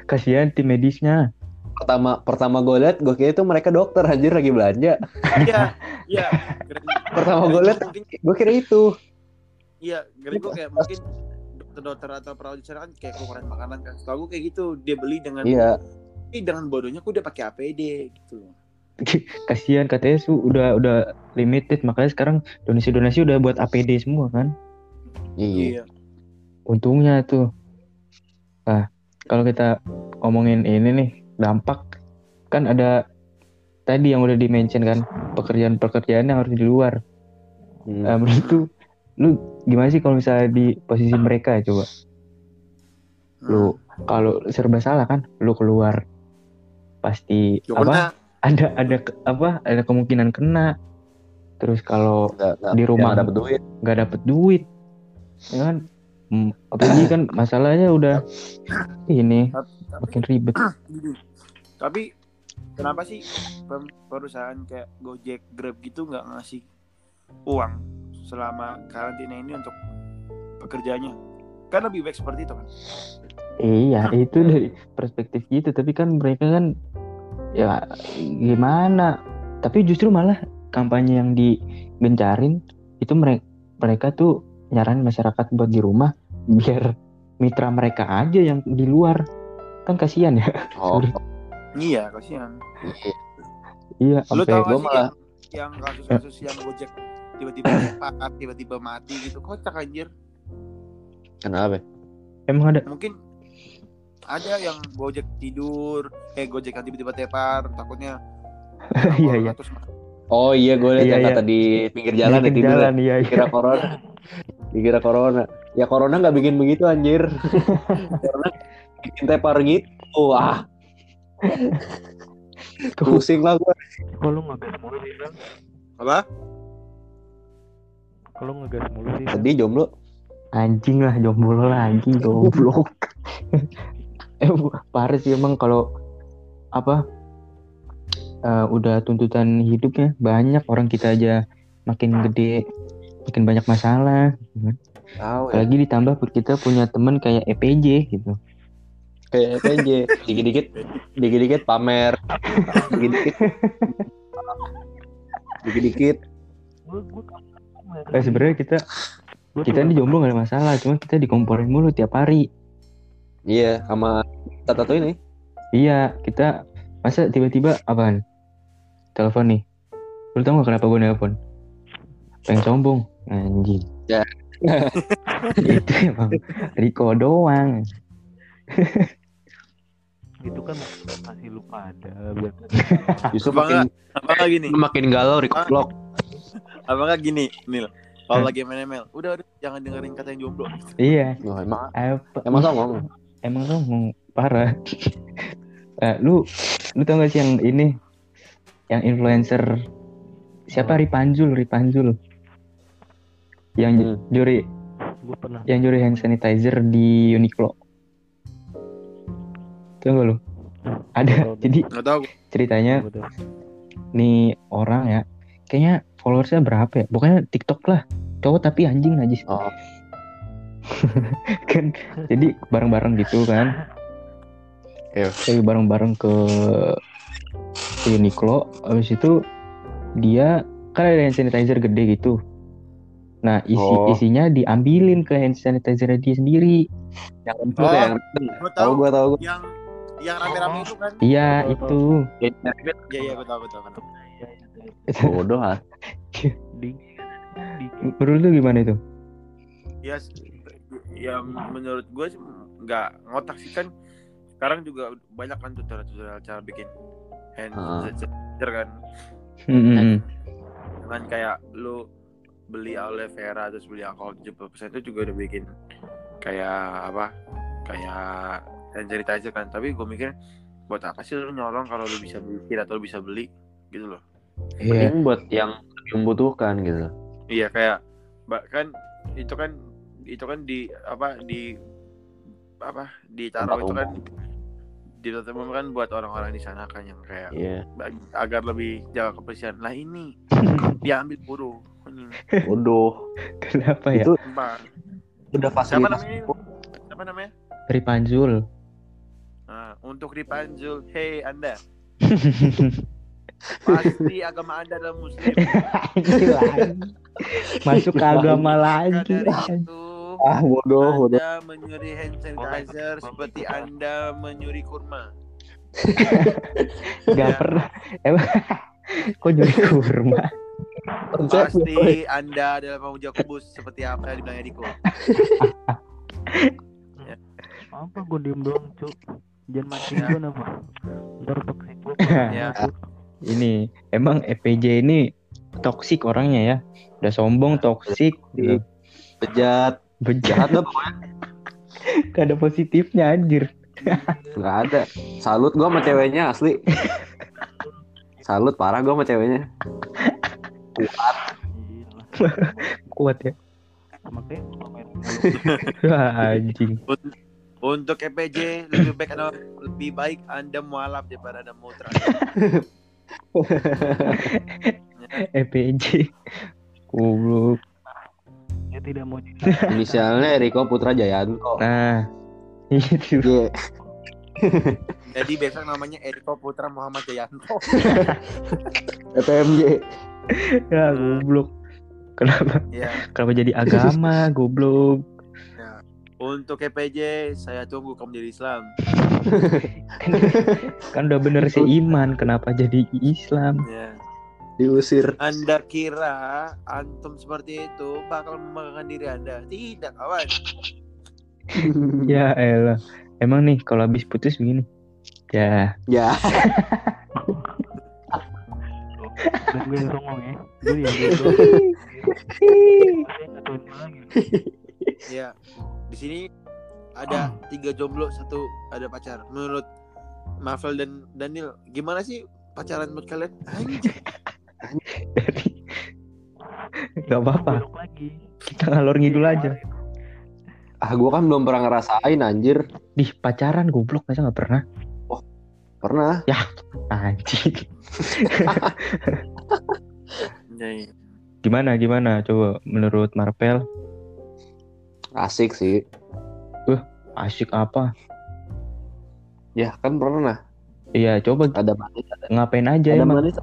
S1: Kasihan tim medisnya.
S3: Pertama pertama gue liat, gue kira itu mereka dokter anjir lagi belanja.
S2: iya iya.
S3: Pertama gue liat, gue kira itu.
S2: iya gue kayak mungkin dokter-dokter atau perawat di sana kan kayak kekurangan makanan kan setahu gue kayak gitu dia beli dengan
S3: Iya.
S2: Ih, dengan bodohnya gue udah pakai APD gitu
S1: Kasihan katanya su udah udah limited makanya sekarang donasi-donasi udah buat APD semua kan.
S3: Iya.
S1: untungnya tuh nah kalau kita ngomongin ini nih dampak kan ada tadi yang udah dimention kan pekerjaan-pekerjaan yang harus di luar
S3: Hmm.
S1: nah, menurut tuh lu gimana sih kalau misalnya di posisi mereka coba? Lu kalau serba salah kan lu keluar pasti
S2: Ya,
S1: apa?
S2: Karena
S1: ada ada apa? Ada kemungkinan kena. Terus kalau di rumah
S3: nggak dapet duit.
S1: nggak dapet duit ya kan? Hmm, apalagi kan masalahnya udah ini
S2: tapi
S1: makin ribet.
S2: Tapi kenapa sih perusahaan kayak Gojek, Grab gitu nggak ngasih uang selama karantina ini untuk pekerjaannya? Kan lebih baik seperti itu kan?
S1: iya itu dari perspektif gitu. Tapi kan mereka kan ya gimana? Tapi justru malah kampanye yang digencarin itu mereka mereka tuh nyaranin masyarakat buat di rumah biar mitra mereka aja yang di luar. Kan kasihan ya.
S3: Oh,
S2: Iya, kasihan.
S1: iya
S2: Lu
S3: gua
S2: gak sih
S3: malah-
S2: yang, yang kasus-kasus yang Gojek tiba-tiba lepas, tiba-tiba mati gitu, kocak anjir.
S3: kenapa?
S1: emang ada
S2: Mungkin ada yang Gojek tidur, eh Gojek yang tiba-tiba tepar, takutnya
S1: Iya, iya.
S2: Terus
S3: Oh iya, gue liat
S1: Iya,
S3: yang
S1: iya.
S3: kata di pinggir jalan ya
S1: Di
S3: ya.
S1: jalan iya iya
S3: Dikira corona. Dikira corona. Ya corona nggak bikin begitu anjir. corona bikin tepar gitu. Wah, pusing lah gue.
S4: Kok lu ngegas mulu sih, Bang?
S2: apa?
S4: Kalau ngegas mulu sih?
S3: Sedih jomblo.
S1: anjing lah jomblo lagi goblok eh bu- parah sih emang kalau apa eh, udah tuntutan hidupnya banyak orang kita aja makin gede makin banyak masalah gitu.
S3: Tahu ya.
S1: apalagi ditambah kita punya temen kayak EPJ gitu
S3: Kayak PJ. Dikit-dikit, dikit-dikit pamer. Dikit-dikit. Dikit-dikit.
S1: Eh, sebenarnya kita kita ini jomblo gak ada masalah cuma kita dikomporin mulu tiap hari.
S3: Iya, sama tato ini.
S1: iya kita masa tiba-tiba apaan? Telepon nih. Lu tau gak kenapa gue nelpon? Pengen sombong. Anjing.
S3: Ya.
S1: itu emang Riko doang.
S4: Itu kan masih lu pada buat
S3: Justru
S2: Apa
S3: makin
S2: Apa nggak gini?
S3: makin galau record vlog.
S2: Apa nggak gini, Nil? Kalau lagi main ML, udah udah jangan dengerin kata yang jomblo.
S1: iya.
S3: Wah, emang
S1: apa
S3: emang songong.
S1: emang sombong parah. Eh, lu lu tau gak sih yang ini? Yang influencer siapa? Ripanjul Ripanjul. Yang
S3: Hmm.
S1: juri
S4: gue pernah.
S1: yang juri hand sanitizer di Uniqlo. Tau gak lu? Ada. Jadi
S2: tahu.
S1: ceritanya nih orang ya kayaknya followersnya berapa ya pokoknya TikTok lah cowok tapi anjing najis
S3: Oh.
S1: kan jadi bareng-bareng gitu kan
S3: Iya.
S1: Jadi bareng-bareng ke Uniqlo habis itu dia kan ada hand sanitizer gede gitu nah isi
S3: Oh.
S1: isinya diambilin ke hand sanitizer dia sendiri
S3: Yang itu
S2: Oh.
S3: yang
S2: Gue
S3: tahu
S2: tahu
S3: gua tahu gua.
S2: yang yang rame-rame itu kan.
S1: iya
S4: Tahu,
S1: itu
S2: Iya iya gue tahu gue tahu
S4: Iya, iya.
S3: Bodoh ah.
S4: Kan
S1: menurut lu gimana itu
S2: Ya, ya menurut gue sih nggak ngotak sih kan. Sekarang juga banyak kan tutorial-tutorial cara bikin hand
S3: Ah.
S2: sanitizer kan.
S1: Hmm,
S2: Dengan kayak lu beli aloe vera terus beli alkohol 70% itu juga udah bikin kayak apa? Kayak hand sanitizer kan. Tapi gue mikir buat apa sih lu nyolong kalau lu bisa bikin atau lu bisa beli gitu loh.
S1: iya
S3: Mending buat yang membutuhkan gitu.
S2: Iya kayak bahkan itu kan itu kan di apa di apa ditaruh
S3: Tempat
S2: itu kan di tempat umum kan buat orang-orang di sana kan yang kayak
S3: Iya.
S2: bag- agar lebih jaga kebersihan. Lah ini diambil buruh. Ini
S3: Bodoh.
S1: kenapa ya
S3: Itu udah
S2: Siapa
S3: fasilitas.
S2: namanya? Siapa namanya?
S1: Ripanjul
S2: Nah, untuk dipanjul, hei Anda, pasti agama Anda adalah muslim.
S1: masuk ke agama lagi
S2: itu
S3: Ah bodoh, bodoh.
S2: Anda menyuri hand sanitizer seperti Anda menyuri kurma.
S1: nggak
S2: Ya.
S1: pernah emang kok nyuri kurma
S2: Pasti Anda adalah pemuja kubus seperti apa yang dibilang Eriko.
S4: apa gue diem doang cuk jangan mancing
S2: Ya.
S4: gue apa ntar toxic gue
S2: Ya.
S1: Ini emang EPJ ini toksik orangnya ya udah sombong toksik gitu.
S3: Bejat.
S1: bejat
S3: dah
S1: gak ada positifnya anjir
S3: Nggak ada. Salut gua sama ceweknya asli. Salut parah gua sama ceweknya.
S4: Iya lah.
S1: kuat ya
S4: makanya
S1: anjing
S2: Untuk EPJ lebih baik Anda lebih baik Anda mualaf daripada Anda mutra.
S1: EPJ goblok
S4: dia tidak mau jadi
S3: Inisialnya Eriko Putra Jayanto.
S1: nah itu
S3: Iya.
S2: Jadi besok namanya Eriko Putra Muhammad Jayanto.
S3: FPMJ.
S1: ya goblok kenapa
S2: ya.
S1: kenapa jadi agama goblok
S2: Untuk EPJ saya tunggu kamu jadi Islam.
S1: Kan udah bener seiman kenapa jadi Islam
S2: Ya.
S3: Diusir.
S2: Anda kira antum seperti itu bakal membanggakan diri Anda? Tidak, kawan.
S1: ya elah emang nih kalau habis putus begini ya
S3: Ya.
S4: dan gue yang songong ya gue gitu lagi
S2: Ya. Di sini ada tiga jomblo, satu ada pacar. Menurut Marvel dan Daniel, gimana sih pacaran menurut kalian? Anjir.
S1: dari nggak apa-apa kita ngalor ngidul aja
S3: Ah gua kan belum pernah ngerasain anjir.
S1: di pacaran goblok masa nggak pernah
S3: Pernah.
S1: anjing
S2: Jadi,
S1: gimana gimana coba menurut Marvel
S3: Asik sih.
S1: Asik apa
S3: Ya kan pernah.
S1: iya coba
S3: Ada manis.
S1: ngapain aja
S3: Ada
S1: emang
S3: manis.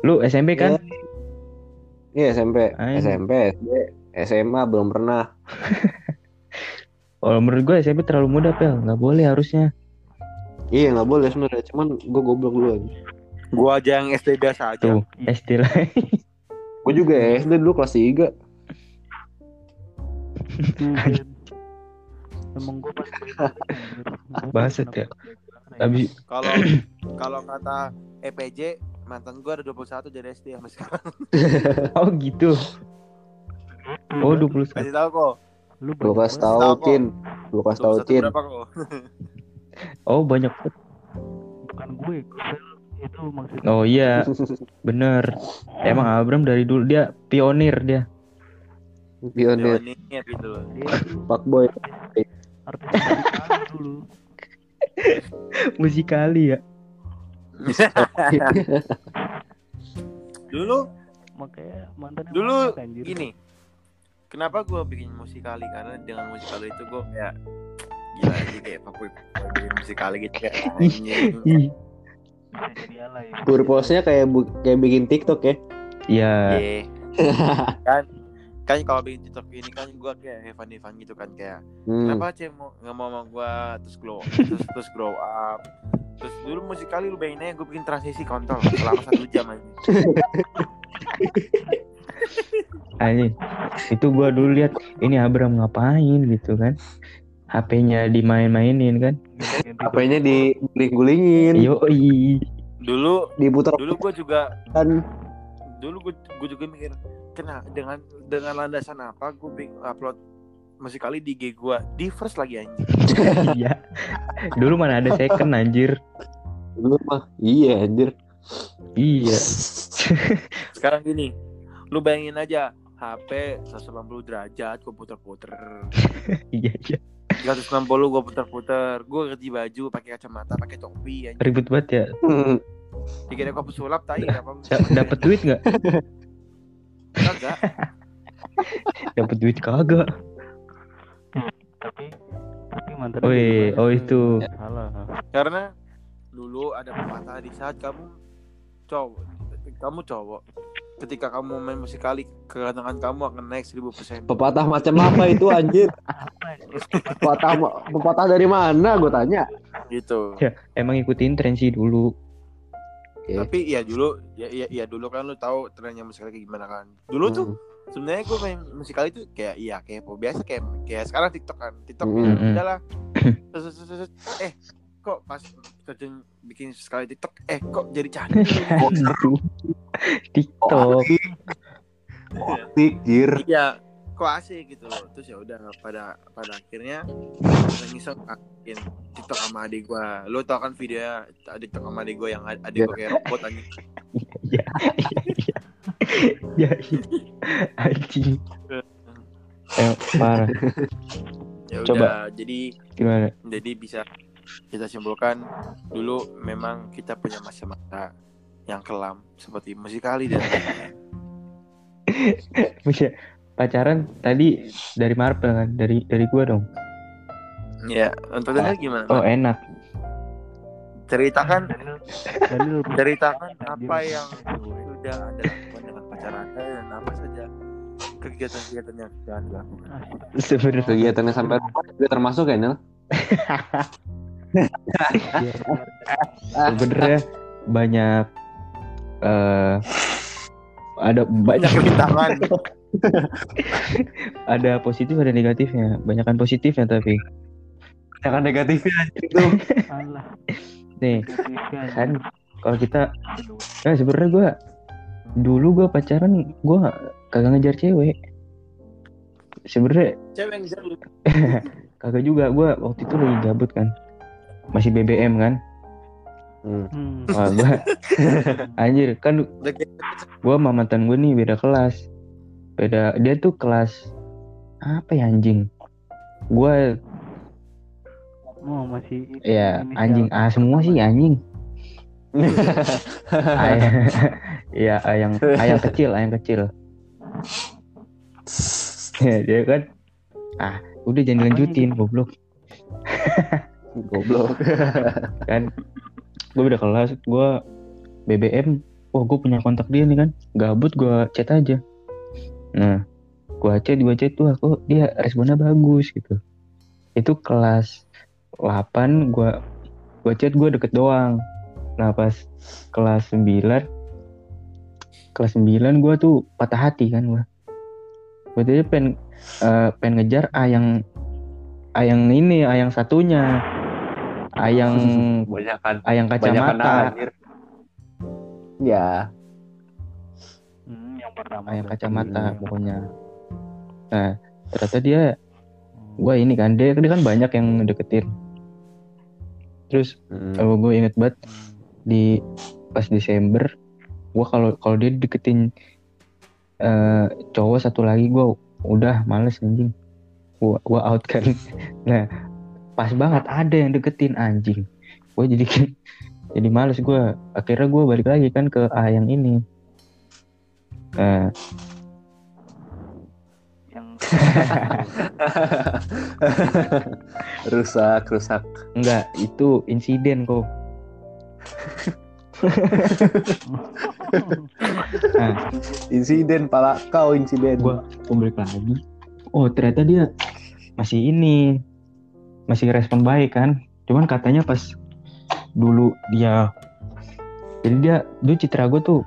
S1: lu SMP kan
S3: Iya SMP.
S1: Anjing.
S3: SMP. SD. SMA belum pernah.
S1: kalau menurut gue SMP terlalu muda pel nggak boleh harusnya
S3: Iya nggak boleh sebenarnya. Cuman gua goblok dulu aja.
S2: gua aja yang SD biasa aja.
S1: tuh SD lah
S3: Gue juga SD dulu kelas 3.
S4: Buset. Emang gue pas
S1: Baset ya. Abis
S2: Kalau kalau kata EPJ mantan gue ada 21 dari SD sampai sekarang.
S1: oh gitu. Oh 21.
S2: Kasih tahu kok.
S4: Lu
S3: Lu kasih tahu. Kin. Lu kasih tahu,
S2: 21
S3: Kin.
S2: berapa kok?
S1: Oh banyak.
S4: bukan gue itu maksudnya
S1: Oh iya bener. Emang Abram dari dulu dia pionir dia.
S3: Pionir,
S2: Pionir gitu loh.
S4: itu
S3: fuckboy.
S4: Artis dulu
S1: Musikali ya.
S2: Dulu
S4: makanya mantannya
S2: dulu
S4: anjir.
S2: gini. Kenapa gue bikin musikali? Karena dengan musikali itu gue kayak gila aja kayak papuy bikin musikali gitu kayak
S4: jadi alay
S3: Purpose-nya kayak bu- kayak bikin TikTok ya.
S1: Iya.
S2: Iya. kan kan kalau bikin TikTok ini kan gue kayak fun fun gitu kan kayak
S3: Hmm.
S2: kenapa cewek mau nggak mau sama gue terus glow terus terus grow up terus dulu musikali lu bayangin aja gue bikin transisi kontol selama satu jam aja
S1: Anjing. Itu gua dulu lihat ini Abram ngapain gitu kan. HP-nya dimain-mainin kan.
S3: HP-nya di guling-gulingin,
S1: Yo
S2: dulu
S3: diputar
S2: dulu gue juga
S3: kan.
S2: dulu gue gue juga mikir kena dengan dengan landasan apa gue bikin upload musikali di IG gue di first lagi anjing
S1: Iya. Dulu mana ada second anjir.
S3: Dulu mah iya anjir.
S1: Iya.
S2: sekarang gini lu bayangin aja HP 180 derajat gue puter-puter
S1: Iya iya.
S2: 160 gue puter-puter gue ganti baju pakai kacamata pakai topi anjing
S1: Ribet banget ya.
S3: Hmm.
S2: dikira gue pesulap tai apa
S1: Da- Dapat duit nggak?
S2: Kagak
S1: Dapat duit kagak.
S4: tapi tapi mantan
S1: Wih, oh itu.
S4: salah
S2: karena dulu ada pepatah di saat kamu cowok kamu cowok ketika kamu main musikali kegantengan kamu akan naik 1000%
S3: Pepatah macam apa itu anjir? Pepatah pepatah dari mana gue tanya?
S2: gitu
S1: Ya, emang ikutin tren sih dulu.
S3: Oke.
S2: tapi ya dulu ya, ya, ya dulu kan lu tahu trennya musikali kayak gimana kan dulu tuh
S3: Hmm.
S2: sebenarnya gue main musikali tuh kayak iya kayak biasa kayak kayak sekarang TikTok kan TikTok
S3: Mm.
S2: ya udahlah Terus, terus, terus, terus, eh kok pas kerja bikin sekali TikTok eh kok jadi cantik
S1: Gitu. TikTok.
S3: Tik, jir.
S2: iya kok asik gitu loh terus ya udah pada pada akhirnya iseng bikin TikTok sama adik gua lo tau kan video adik TikTok sama adik gua yang ad- adik gua kayak robot anjing
S1: Iya. Iya. iya. Anjing. Eh, parah.
S2: ya
S1: Coba.
S2: udah jadi
S1: Gimana?
S2: jadi bisa kita simpulkan dulu memang kita punya masa-masa yang kelam seperti musikali dan.
S1: Pacaran tadi dari Marvel kan? Dari dari gua dong.
S2: ya untuk Daniel gimana
S1: Oh, enak.
S2: ceritakan ceritakan apa yang sudah anda lakukan dengan pacar anda dan apa saja kegiatan-kegiatan yang sudah anda lakukan
S1: Sebenarnya
S3: Kegiatannya sampai rumah juga termasuk ya, Nel?
S1: sebenarnya banyak eh ada banyak
S2: tangan
S1: ada positif ada negatifnya. Banyakan positifnya tapi.
S3: Jangan negatifnya itu.
S1: Nih kan kalau kita nah sebenarnya gua dulu gua pacaran gua kagak ngejar cewek. Sebenarnya
S2: cewek lu?
S1: Kagak juga gua waktu itu lagi gabut kan. Masih BBM kan.
S4: Hmm.
S1: Wah, gua anjir kan gua sama mantan gue nih beda kelas beda. Dia tuh kelas apa ya anjing? Gua
S4: oh masih
S1: ya anjing. Ah semua sih anjing. Ya ayam ayam kecil ayam kecil. Ya dia kan ah udah jangan lanjutin goblok.
S3: Goblok.
S1: kan gue beda kelas gue BBM wah gue punya kontak dia nih kan. Gabut gue chat aja nah gue chat gue chat tuh aku dia responnya bagus gitu itu kelas 8 gue gue chat gue deket doang nah pas kelas 9 kelas 9 gue tuh patah hati kan gue gue tadi pengen eh, pengen ngejar A yang A yang ini A yang satunya A yang
S5: Banyak kan.
S1: A yang kacamata.
S5: Ya.
S4: Yang pertama.
S1: A yang kacamata
S5: Hmm.
S1: pokoknya. Nah ternyata dia gue ini kan dia, dia kan banyak yang deketin terus
S5: Hmm.
S1: kalau gue inget banget di pas Desember gue kalau kalau dia deketin eh, cowok satu lagi gue udah males anjing. Gue gua out kan. Nah pas banget ada yang deketin anjing. Gue jadi jadi males gue akhirnya gue balik lagi kan ke A yang ini Eh,
S4: yang
S5: rusak, rusak.
S1: enggak itu insiden kok. Nah
S5: Insiden pala kau insiden.
S1: Gua- balik lagi. Oh ternyata dia masih ini masih respon baik kan? Cuman katanya pas dulu dia jadi dia dia citra gue tuh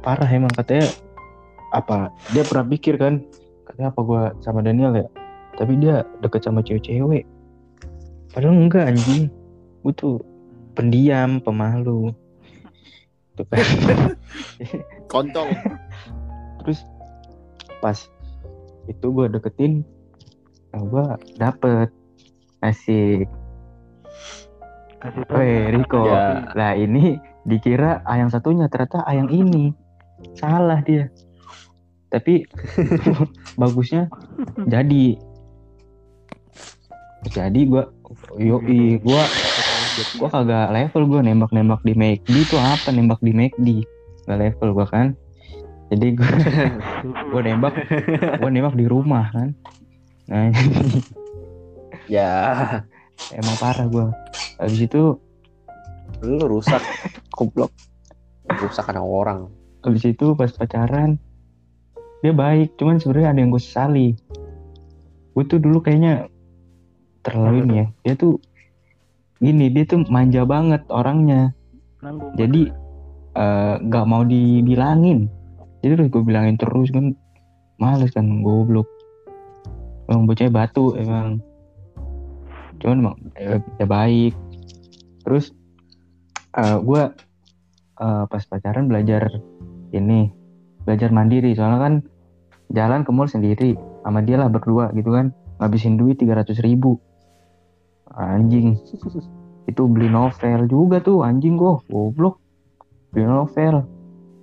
S1: parah emang katanya apa dia pernah pikir kan katanya apa gue sama Daniel ya? Tapi dia deket sama cewek-cewek. Padahal enggak anjing. Gue tuh pendiam pemalu. Tuh kan.
S6: Kontol.
S1: terus pas itu gue deketin nah gue dapet asik Weh Riko.
S5: Ya.
S1: lah ini dikira A yang satunya ternyata A yang ini. Salah dia tapi bagusnya jadi jadi gue yoi gue gue kagak level gue nembak nembak di McD tuh apa nembak di McD nggak level gue kan jadi gue gue nembak gue nembak di rumah kan nah
S5: Ya,
S1: emang parah gue habis itu
S5: lu rusak. Goblok. Rusak anak orang.
S1: habis itu pas pacaran dia baik cuman sebenarnya ada yang gue sesali. Gue tuh dulu kayaknya terlalu ini ya. Dia tuh gini dia tuh manja banget orangnya.
S4: Nanggung
S1: jadi eh, nggak mau dibilangin. Jadi terus gue bilangin terus kan males kan goblok. Emang bocahnya batu emang. Cuman emang dia baik. Terus eh, gue eh, pas pacaran belajar ini belajar mandiri. Soalnya kan jalan ke mall sendiri sama dia lah berdua gitu kan. Ngabisin duit 300 ribu. Anjing. Itu beli novel juga tuh anjing kok goblok. Beli novel.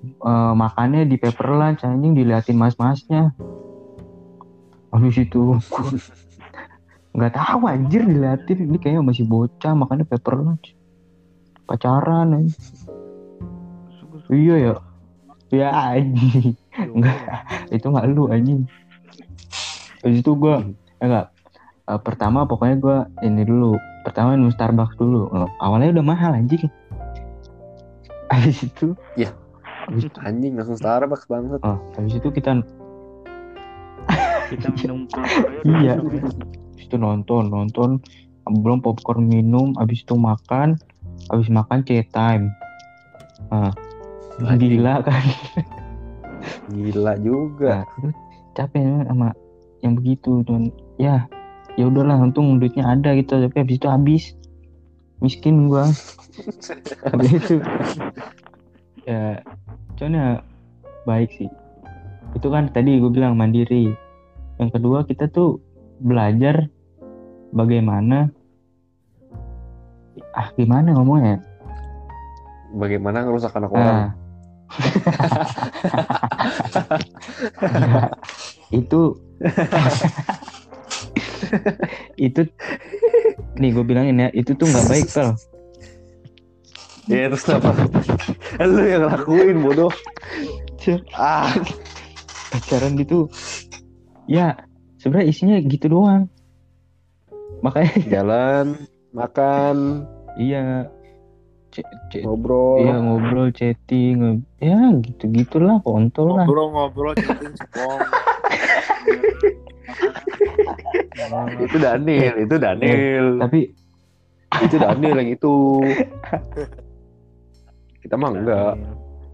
S1: Eh, makannya di paper lunch anjing diliatin mas-masnya. Habis itu nggak tahu anjir diliatin. Ini kayaknya masih bocah makannya paper lunch. Pacaran anjing. iya ya ya anjing enggak itu nggak lu anjing habis itu gua eh, enggak Eh, pertama pokoknya gua ini dulu pertama minum Starbucks dulu Eh, awalnya udah mahal anjing habis itu
S5: Ya.
S1: habis itu
S5: Anjing langsung Starbucks banget.
S1: oh, habis itu kita
S4: kita minum
S1: Iya. habis itu nonton nonton belum popcorn minum habis itu makan habis makan tea time nah. Gila kan.
S5: Gila juga.
S1: Nah, capek ya sama yang begitu cuman ya ya udahlah untung duitnya ada gitu tapi habis itu habis. Miskin gua. Habis itu. Ya cuman ya baik sih. Itu kan tadi gue bilang mandiri. Yang kedua kita tuh belajar bagaimana ah gimana ngomongnya?
S5: Bagaimana ngerusak anak orang?
S1: Itu itu nih gue bilangin ya itu tuh nggak baik pel.
S5: Ya terus apa? lu yang lakuin bodoh. Ah,
S1: pacaran gitu. Ya sebenarnya isinya gitu doang. Makanya
S5: jalan, makan,
S1: iya c- c-
S5: ngobrol.
S1: iya ngobrol chatting nge- ya gitu gitulah kontol lah
S6: Ngobrol-ngobrol chatting cepong.
S5: Itu Daniel, itu Daniel.
S1: tapi
S5: itu Daniel yang itu. Kita mah enggak.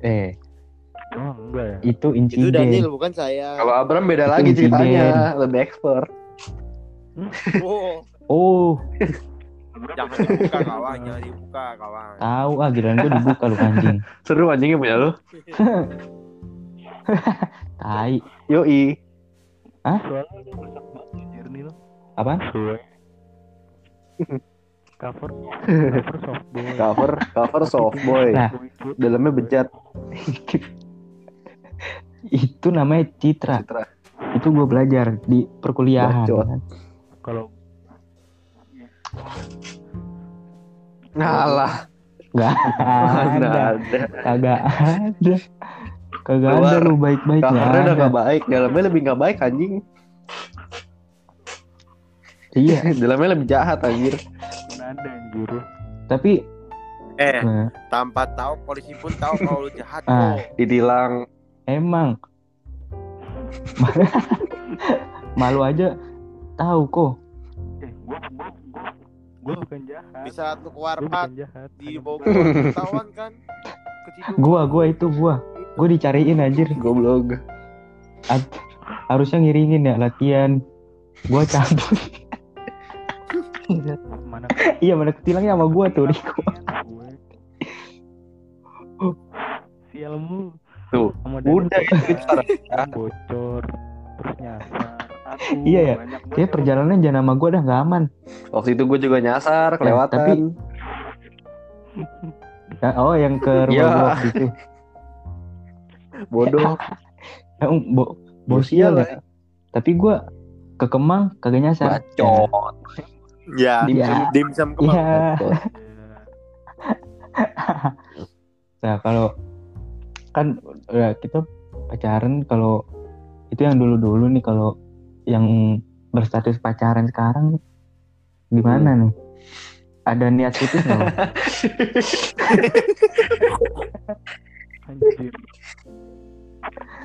S1: eh
S4: Oh enggak ya.
S1: Itu
S6: Itu
S1: insiden.
S6: Daniel bukan saya.
S3: Kalau Abram beda
S1: Itu
S3: lagi ceritanya, lebih expert.
S6: Oh,
S1: Oh,
S2: Jangan dibuka kawan, jangan dibuka kawan.
S1: tahu ah giliran gue dibuka lu anjing.
S3: Seru anjingnya punya lu.
S1: Tai.
S3: Yoi.
S4: Lo.
S1: Apaan?
S4: Cover cover soft boy.
S3: Cover, cover soft boy.
S1: Nah.
S3: Dalamnya bejat.
S1: itu namanya citra.
S3: Citra.
S1: Itu gue belajar di perkuliahan. Kan.
S4: Kalau
S3: Ngalah. Mana
S1: ada.
S3: ada.
S1: Kagak ada. Kagak ada lu baik-baik
S3: udah
S1: ada.
S3: gak baik, dalamnya lebih gak baik anjing.
S1: Iya,
S3: dalamnya lebih jahat anjir.
S4: ada anjir.
S1: tapi
S2: Eh,
S1: nah,
S2: tanpa tahu polisi pun tahu kalau lu jahat
S1: Ah.
S2: kok.
S3: Didilang
S1: emang malu aja tahu kok.
S4: Eh, gua gua gua bukan jahat.
S2: Di saat lu ke
S4: Gua
S2: warpat
S4: bukan jahat.
S2: di bawah
S4: bukan.
S2: ketahuan kan. Keciduk.
S1: Gua, gua itu gua. Gua dicariin anjir.
S3: goblok.
S1: Ad- harusnya ngiringin ya latihan. Gua cabut.
S4: mana
S1: iya, mana ketilangnya sama gua tuh. Riko.
S4: Sialmu.
S3: Tuh, udah itu
S4: bocor.
S3: cara.
S4: Bocor terus nyasar. Aduh,
S1: Iya ya, Kayak
S4: yang
S1: perjalanan jangan sama gua dah nggak aman.
S3: Waktu itu gue juga nyasar, kelewatan.
S1: tapi- Ya, oh, yang ke rumah
S3: Iya.
S1: waktu itu.
S3: Bodoh.
S1: Eh, bo
S3: Bosial
S1: ya. Tapi gua ke Kemang kagak nyasar.
S3: Bacot.
S2: Ya,
S1: Iya.
S2: dimsum kemang.
S1: Iya.
S3: Bacot.
S1: Nah kalau kan ya, kita pacaran kalau itu yang dulu-dulu nih kalau yang berstatus pacaran sekarang gimana nih? Ada niat putus nggak?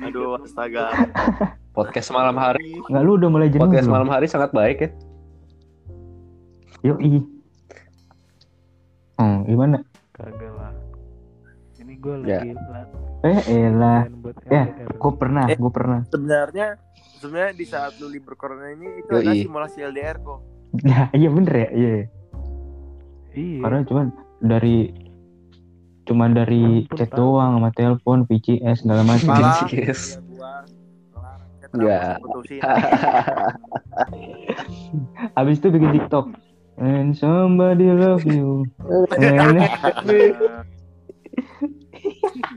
S2: Aduh, astaga.
S3: Podcast malam hari.
S1: Nggak lu udah mulai jenuh
S3: Podcast malam hari sangat baik ya.
S1: Yoi. Hmm, gimana?
S4: Kagak lah. Ini gue
S3: Ya.
S4: lagi lat-
S1: Eh elah,
S4: latihan buat
S1: Ya, gue pernah,
S2: Eh.
S1: gue pernah.
S2: Sebenarnya sebenarnya di saat lu libur corona ini itu
S3: Yoi.
S2: ada simulasi LDR kok.
S1: Nah, iya bener ya, iya.
S4: Iya.
S1: Karena cuman dari cuman dari
S4: Telepon
S1: chat
S4: tahu.
S1: doang sama telepon, VCS segala macam.
S2: Ya
S3: Ya.
S2: rambut putusin.
S1: Habis itu bikin TikTok. And somebody love you. And-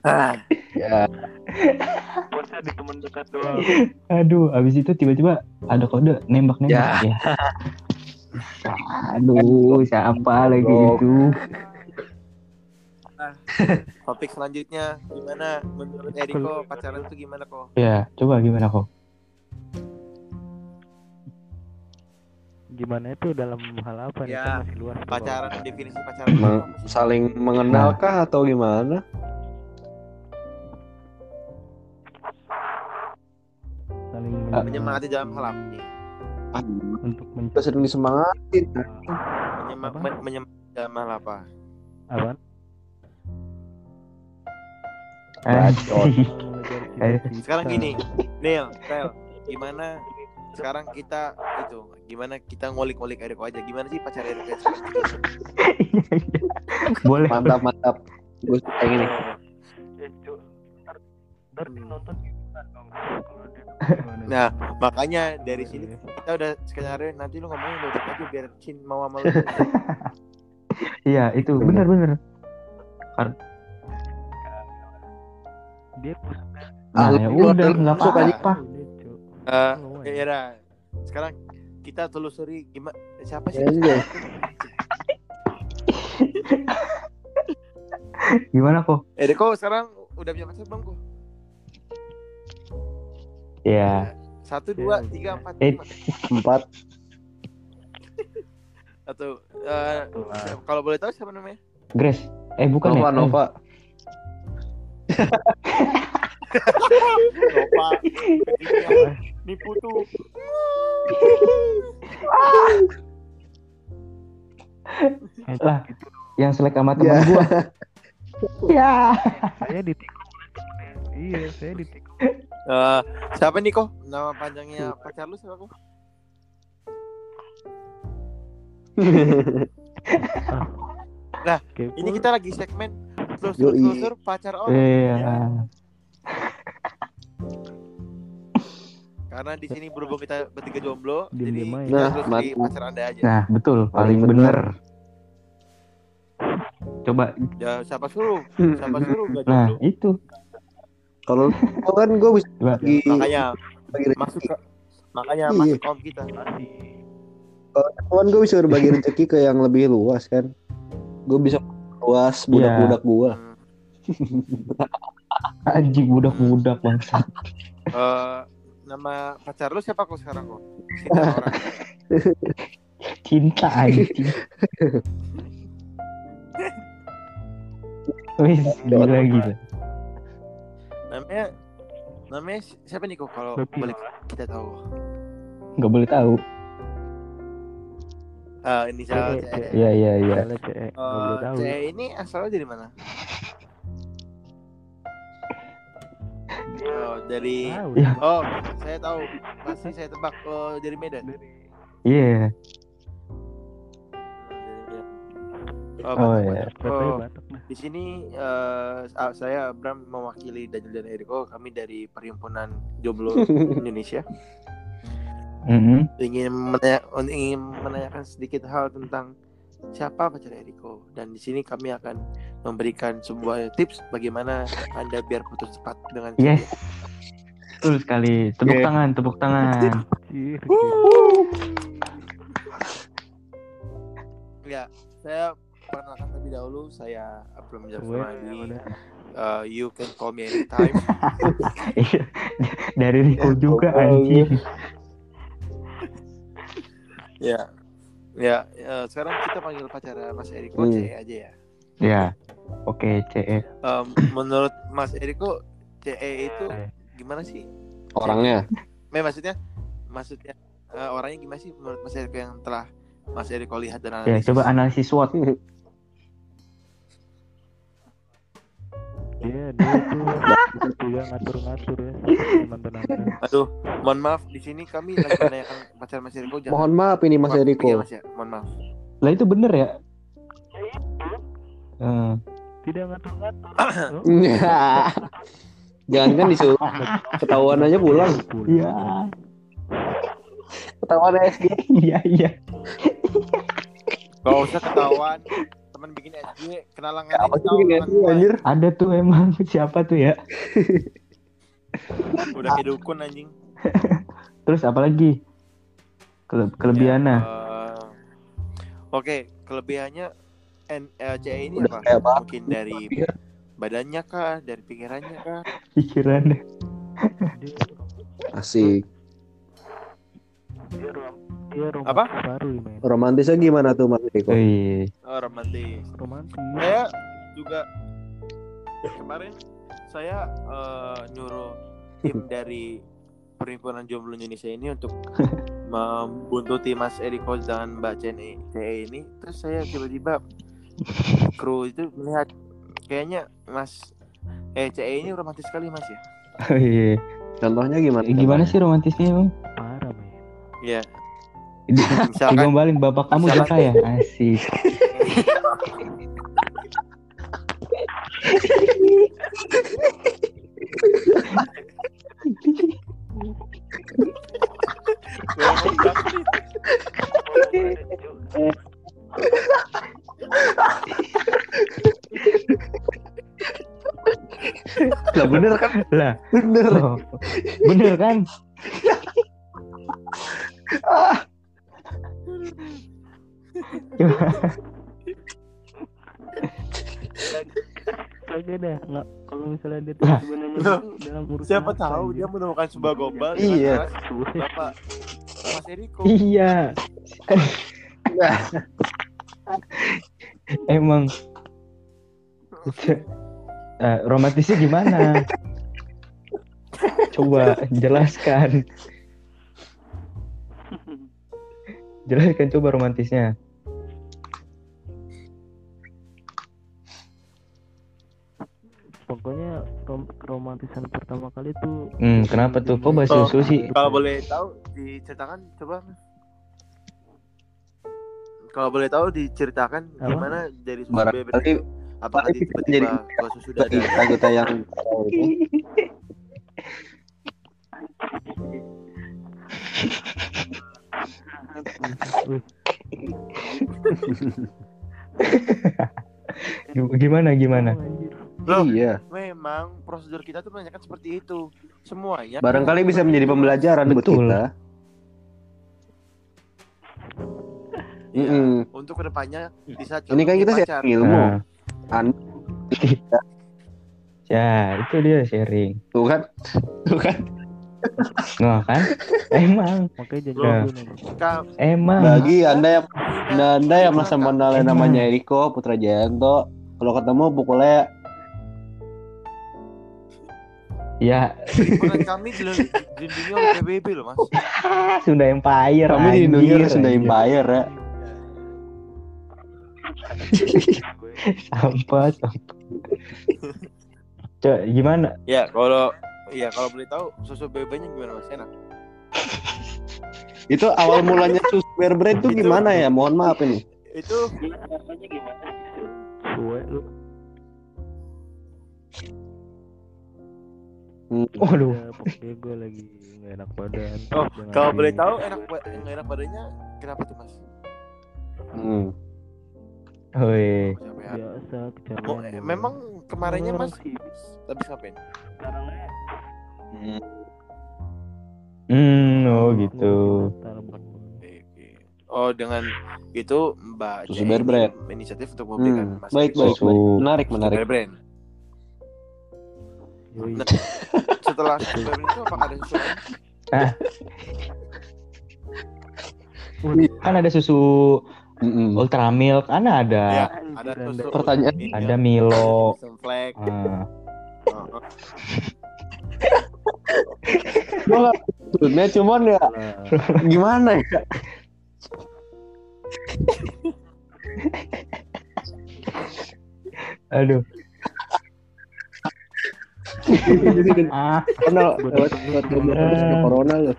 S2: Ah,
S3: ya,
S4: Bosnya di teman dekat doang.
S1: Aduh, habis itu tiba-tiba ada kode nembak-nembak ya. Aduh, siapa lagi itu?
S2: topik selanjutnya gimana menurut Eriko pacaran itu gimana kok?
S1: Ya, coba gimana kok?
S4: Gimana itu dalam hal apa nih?
S2: Ya,
S4: Kan masih luas.
S2: Pacaran
S4: Bang.
S2: definisi pacaran
S3: saling mengenal kah atau gimana?
S1: Ah.
S2: menyemangati dalam hal apa nih?
S4: untuk
S3: Kita
S4: mencari
S3: sering disemangatin.
S2: Menyema-
S4: Apa?
S2: men- menyemangati dalam hal apa?
S4: apa?
S3: Bacot.
S1: Eh,
S2: Sekarang gini, Neil, Tel, gimana sekarang kita itu gimana kita ngolik-ngolik Eriko aja gimana sih pacar Eriko?
S1: Boleh.
S3: Mantap, mantap. Gue suka ini.
S4: Eh, nonton
S2: Nah, makanya dari sini kita udah skenario nanti lu ngomongin udah aja biar Cin mau sama lu.
S1: Iya, itu benar-benar.
S4: dia
S1: Nah,
S3: Ah,
S1: ya
S3: lu
S1: udah, nggak
S3: masuk aja.
S1: apa-apa.
S2: Eh, ya udah. Sekarang kita telusuri gimana siapa sih?
S3: Ya, iya.
S1: Gimana kok?
S2: Eriko sekarang udah punya pacar belum kok?
S1: Ya,
S2: Satu, dua,
S4: Ya,
S2: tiga, empat,
S1: Eh.
S2: lima.
S3: Empat.
S2: Atau eh, kalau boleh tahu siapa namanya?
S1: Grace. Eh, bukan
S3: Nova,
S1: ya?
S3: Nova.
S2: Nova. Nipu tuh.
S1: Lah, yang selek sama teman
S3: Ya.
S1: gua. Ya.
S4: saya ditikung iya saya ditikung
S2: Eh, siapa nih kok? Nama panjangnya pacar lu siapa kok?
S4: kepo
S2: Ini kita lagi segmen
S3: Yoi.
S2: telusur-telusur pacar orang.
S1: Iya.
S2: Karena di sini berhubung kita bertiga jomblo,
S4: Diem
S2: jadi kita
S3: Nah,
S2: terus di pacar anda aja.
S1: Nah, betul, paling bener.
S3: bener.
S1: Coba.
S2: Ya siapa suruh? Siapa suruh gak
S1: Nah, itu.
S3: Kalau lu kan gue bisa bagi
S2: Makanya
S3: bagi
S2: masuk ke makanya
S3: Iya.
S2: masuk kaum kita.
S4: masih
S3: kan gue bisa berbagi rezeki ke yang lebih luas kan. Gue bisa luas budak-budak gua.
S2: Hmm.
S1: Anjing budak-budak bangsa.
S2: Eh, nama pacar lu siapa kok sekarang kok? Cinta orang.
S1: Cinta anjing. Wih, gila gila.
S2: Namanya namanya si- siapa nih kok kalau boleh kita tahu?
S1: Nggak boleh tahu.
S2: Eh, inisial
S4: CE,
S2: CE.
S1: Iya, iya, iya.
S4: CE
S2: Eh,
S4: boleh tahu
S2: CE ini asalnya dari mana? Oh, dari
S1: Iya.
S2: Oh, saya tahu. Pasti saya tebak oh, dari Medan.
S1: Iya.
S2: Oh,
S1: Oh, iya.
S4: Katanya
S2: Oh,
S4: nah
S2: di sini ah, saya Abram mewakili Daniel dan Eriko. Kami dari Perhimpunan Jomblo Indonesia
S1: Mhm.
S2: ingin menanya, ingin menanyakan sedikit hal tentang siapa pacar Eriko dan di sini kami akan memberikan sebuah tips bagaimana anda biar putus cepat dengan
S1: Yes. Betul sekali. Tepuk
S3: Oke.
S1: tangan, tepuk tangan.
S2: Ya, saya perkenalkan terlebih dahulu saya
S4: Weh,
S2: Jafrani.
S4: udah.
S2: Uh, you can call me anytime.
S1: Iya. Dari Riko
S3: Ya,
S1: juga anjing.
S2: ya, ya. eh, sekarang kita panggil pacar Mas Eriko
S3: Hmm.
S2: CE aja ya.
S1: Ya. Oke, CE.
S2: Em, menurut Mas Eriko CE itu
S4: Eh.
S2: gimana sih?
S3: Orangnya.
S2: Me maksudnya, maksudnya eh, orangnya gimana sih menurut Mas Eriko yang telah Mas Eriko lihat dan
S1: Ya,
S2: analisis?
S1: coba analisis SWOT.
S4: Iya, dia tuh juga ngatur-ngatur ya mantan-mantan.
S2: Aduh, mohon maaf di sini kami lagi menanyakan pacar Mas Eriko jangan.
S3: Mohon maaf ini Mas Eriko.
S2: iya, Mas ya. Mohon maaf.
S1: Lah itu bener ya? Eh,
S4: Tidak ngatur-ngatur.
S3: Jangan kan disuruh ketahuan aja pulang.
S1: Iya.
S3: Ketahuan SG.
S1: Iya, iya.
S2: Gak usah ketahuan. Teman bikin SG kenalan
S3: Apa anjir?
S1: Ada tuh emang siapa tuh ya?
S2: Udah kayak dukun anjing.
S1: Terus apa lagi? Kele kelebihannya.
S2: Ya, eh, Oke, kelebihannya N eh, ini
S3: Udah
S2: apa?
S3: kayak apa?
S2: Mungkin dari badannya kah, dari pikirannya kah?
S1: Pikirannya.
S4: dia,
S3: Asik.
S4: Dia romantis
S2: Apa?
S4: baru ya, men.
S3: Romantisnya gimana tuh Mas Eriko?
S1: Wih.
S2: Oh, romantis.
S4: Romantis.
S2: Saya juga kemarin saya eh, nyuruh tim dari Perhimpunan Jomblo Indonesia ini untuk membuntuti Mas Eriko dan Mbak CNE CE ini. Terus saya tiba-tiba kru itu melihat kayaknya Mas eh CE ini romantis sekali Mas ya.
S1: Wih.
S3: Contohnya gimana?
S1: Eh, Gimana sih romantisnya emang?
S4: Parah.
S2: Iya. Misalkan
S1: Digombalin bapak kamu udah kaya. Asik.
S3: Lah bener kan?
S1: Lah,
S3: Bener.
S1: oh, bener kan?
S4: Kagak dah, nggak kalau misalnya dia tuh sebenarnya itu dalam urusan
S2: siapa
S4: apa,
S2: tahu dia menemukan sebuah gombal
S3: Iya.
S2: Bapak Mas Eriko.
S1: Iya. Emang Eh, romantisnya gimana? Coba jelaskan. Jelaskan coba romantisnya.
S4: Pokoknya rom romantisan pertama kali tuh
S1: Hmm, kenapa tuh? Kok bahas susu sih?
S2: Kalau boleh tahu diceritakan coba. Mas. Kalau boleh tahu diceritakan
S4: Apa?
S2: gimana dari susu
S3: Barangkali-
S2: bebek itu? Apakah tiba-tiba
S3: jadi-
S2: susu dada?
S3: kita kita yang
S1: Gimana gimana?
S2: Loh,
S3: iya
S2: memang prosedur kita tuh banyak seperti itu. Semuanya.
S3: barangkali bisa menjadi pembelajaran buat
S1: Betul.
S3: kita
S2: Iya.
S3: Mm-mm.
S2: Untuk ke depannya bisa
S3: ini kan kita
S2: pacar.
S3: sharing ilmu
S1: Nah,
S3: Anda
S1: ya itu dia sharing.
S3: tuh kan tuh kan
S1: Nah kan? Emang,
S4: makanya jago nih.
S2: Ka-
S1: emang.
S3: bagi anda yang anda, anda yang merasa
S2: Kak?
S3: mengenal namanya Eriko Putra Jayanto kalau ketemu pukulnya
S1: Ya,
S2: Lingkungan kami dilindungi dilindungi oleh PBB loh mas.
S1: Sunda Empire.
S3: kami dilindungi oleh
S1: anjir,
S3: Sunda. Empire ya
S1: Sampah, sampah. Cok, gimana?
S2: Ya kalau ya kalau boleh tahu susu bebeknya gimana mas? Enak.
S3: itu awal mulanya susu bear brand tuh
S2: Itu-
S3: gimana ya mohon maaf ini
S2: Itu
S4: Suwe lu
S3: Hmm.
S1: Waduh.
S4: ya, pokoknya gue lagi nggak enak badan
S2: oh kalau boleh tahu enak ba- nggak enak badannya kenapa tuh mas?
S3: Hmm.
S1: Woi,
S2: Kecapean.
S4: biasa
S2: Oh,
S4: kecapean
S2: eh,
S4: dulu.
S2: memang kemarinnya mas
S4: sih
S2: habis ngapain?
S4: sekarangnya
S1: hmm, oh gitu.
S2: Oh dengan itu Mbak
S3: Brand.
S2: inisiatif untuk memberikan
S3: Hmm.
S2: Mas
S3: baik baik baik menarik menarik.
S4: Yoi.
S2: Nah, Setelah Brand itu apakah ada susu lain?
S1: Kan ada susu
S3: Mm-mm.
S1: ultra milk, kan ada.
S2: Ya,
S4: Anjir,
S2: ada susu
S3: Pertanyaan.
S1: Ada Milo.
S3: Gua nggak maksudnya cuman ya gimana ya
S1: aduh. ah,
S3: corona
S4: Gua
S3: lewat lewat ke corona lu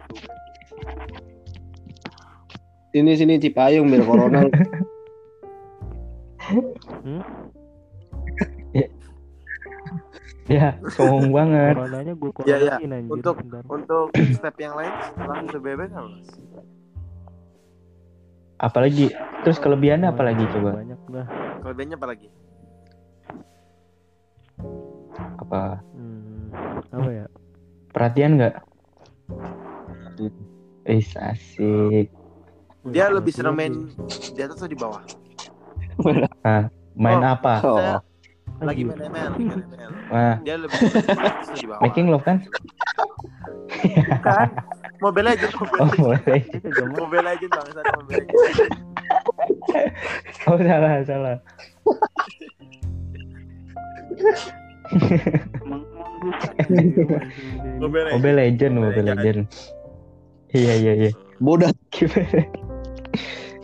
S3: sini sini Cipayung biar corona.
S4: Hmm?
S1: ya, sombong banget.
S4: Coronanya gue
S2: Ya, ya.
S4: anjir
S2: Untuk-
S4: bentar.
S2: Untuk step yang lain setelah bebek apa mas?
S1: Apalagi, terus kelebihannya apa lagi coba?
S4: Banyak lah.
S2: Kelebihannya apa lagi?
S1: Apa?
S4: Hmm, apa ya?
S1: Perhatian nggak? Eh, asik.
S2: Dia lebih senang main di atas atau di bawah?
S1: Main
S2: Oh.
S1: apa?
S3: oh
S2: lagi main ML, lagi main ML.
S1: Nah,
S2: Dia lebih di bawah?
S1: making love kan?
S2: Bukan. Mobile Legends, Mobile
S1: Oh,
S2: Legends.
S1: boleh.
S4: Dia kagak mau.
S2: Mobile Legends bang, saya Mobile Legends.
S1: Oh, salah, salah.
S2: Mobile Legends.
S1: Mobile Legend, Mobile Legend. Iya, iya, iya.
S3: bodoh
S1: Gimana?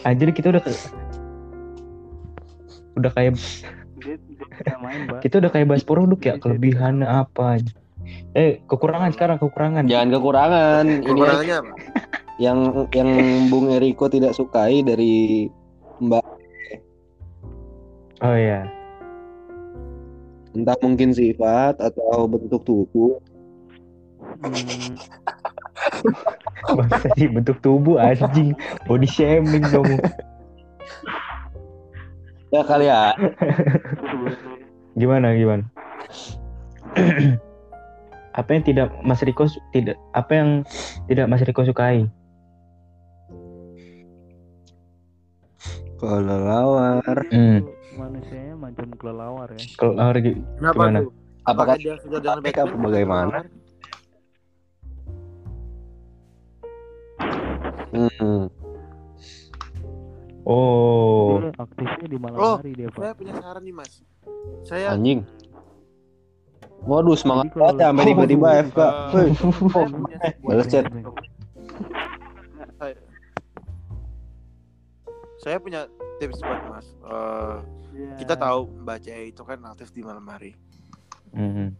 S1: Anjir kita udah ke- udah kayak kita udah kayak bahas produk ya kelebihannya apa eh kekurangan sekarang kekurangan
S3: jangan kekurangan ini
S2: Kekurangannya apa?
S3: yang yang Bung Eriko tidak sukai dari Mbak
S1: oh ya
S3: entah mungkin sifat atau bentuk tubuh.
S4: Hmm,
S1: bangsa sih bentuk tubuh anjing? Body shaming kamu
S3: ya kali ya.
S1: Gimana gimana? Apa yang tidak Mas Riko tidak apa yang tidak Mas Riko sukai?
S3: Kalau lawar.
S1: Hmm.
S4: Manusianya macam kelelawar ya.
S1: kalau gi-
S2: Kenapa
S1: Gimana?
S2: tuh?
S3: apakah
S2: dia sudah dengan
S3: Apakah
S2: Batman?
S3: bagaimana? hmm.
S1: oh
S4: Dia aktifnya di malam
S2: Oh,
S4: hari dia, Pak.
S2: Saya punya saran nih mas. Saya
S3: anjing waduh semangat
S4: Jadi kalau-
S3: banget ya sampai tiba-tiba
S2: Oh,
S3: FK
S2: uh,
S3: Woi,
S2: saya punya
S3: balas chat
S2: saya, punya tips buat mas. Eh,
S4: Iya.
S2: kita tahu Mbak Jaya itu kan aktif di malam hari.
S1: Hmm.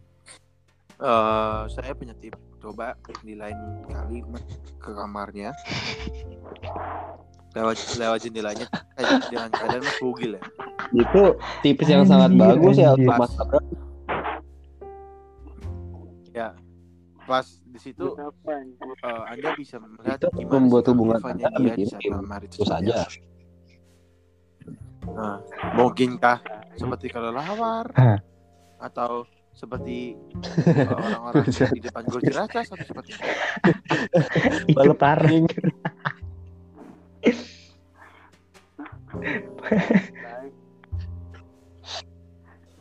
S2: Eh, saya punya tips coba di lain kali ke kamarnya lewat lewat jendelanya eh, dengan keadaan mas bugil ya
S3: Itu tips yang sangat
S1: Anjir,
S3: bagus ya
S1: anjir.
S3: untuk Mas
S2: ya pas di situ eh, anda bisa melihat
S3: Itu membuat hubungan Anda
S2: di malam hari
S3: Itu saja.
S2: Nah, mungkinkah seperti kelelawar
S1: Hah.
S2: atau seperti orang-orang di depan gol jeracas atau seperti
S1: Itu
S3: Balap
S1: parah.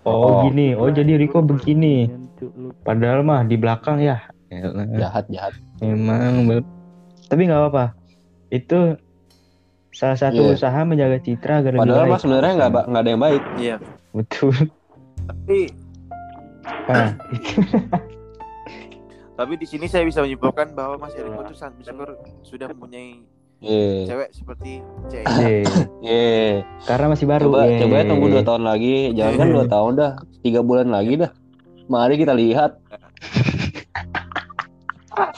S1: Oh,
S3: Oh.
S1: gini. Oh jadi Riko begini. Padahal mah di belakang ya. Elah.
S3: Jahat jahat.
S1: Emang. Tapi nggak apa-apa. Itu salah satu
S3: Iya.
S1: usaha menjaga citra agar lebih
S3: Padahal
S1: baik.
S3: mas sebenarnya nggak ada yang baik.
S2: iya
S1: Betul.
S2: tapi
S1: Nah,
S2: tapi di sini saya bisa menyimpulkan bahwa Mas Eriko itu sangat bersyukur sudah mempunyai
S3: Iya.
S2: cewek seperti C
S1: Ye.
S3: Iya.
S1: Karena masih baru.
S3: Coba
S1: Ye.
S3: coba ya tunggu dua tahun lagi. Jangan kan dua tahun dah. Tiga bulan lagi dah. Mari kita lihat.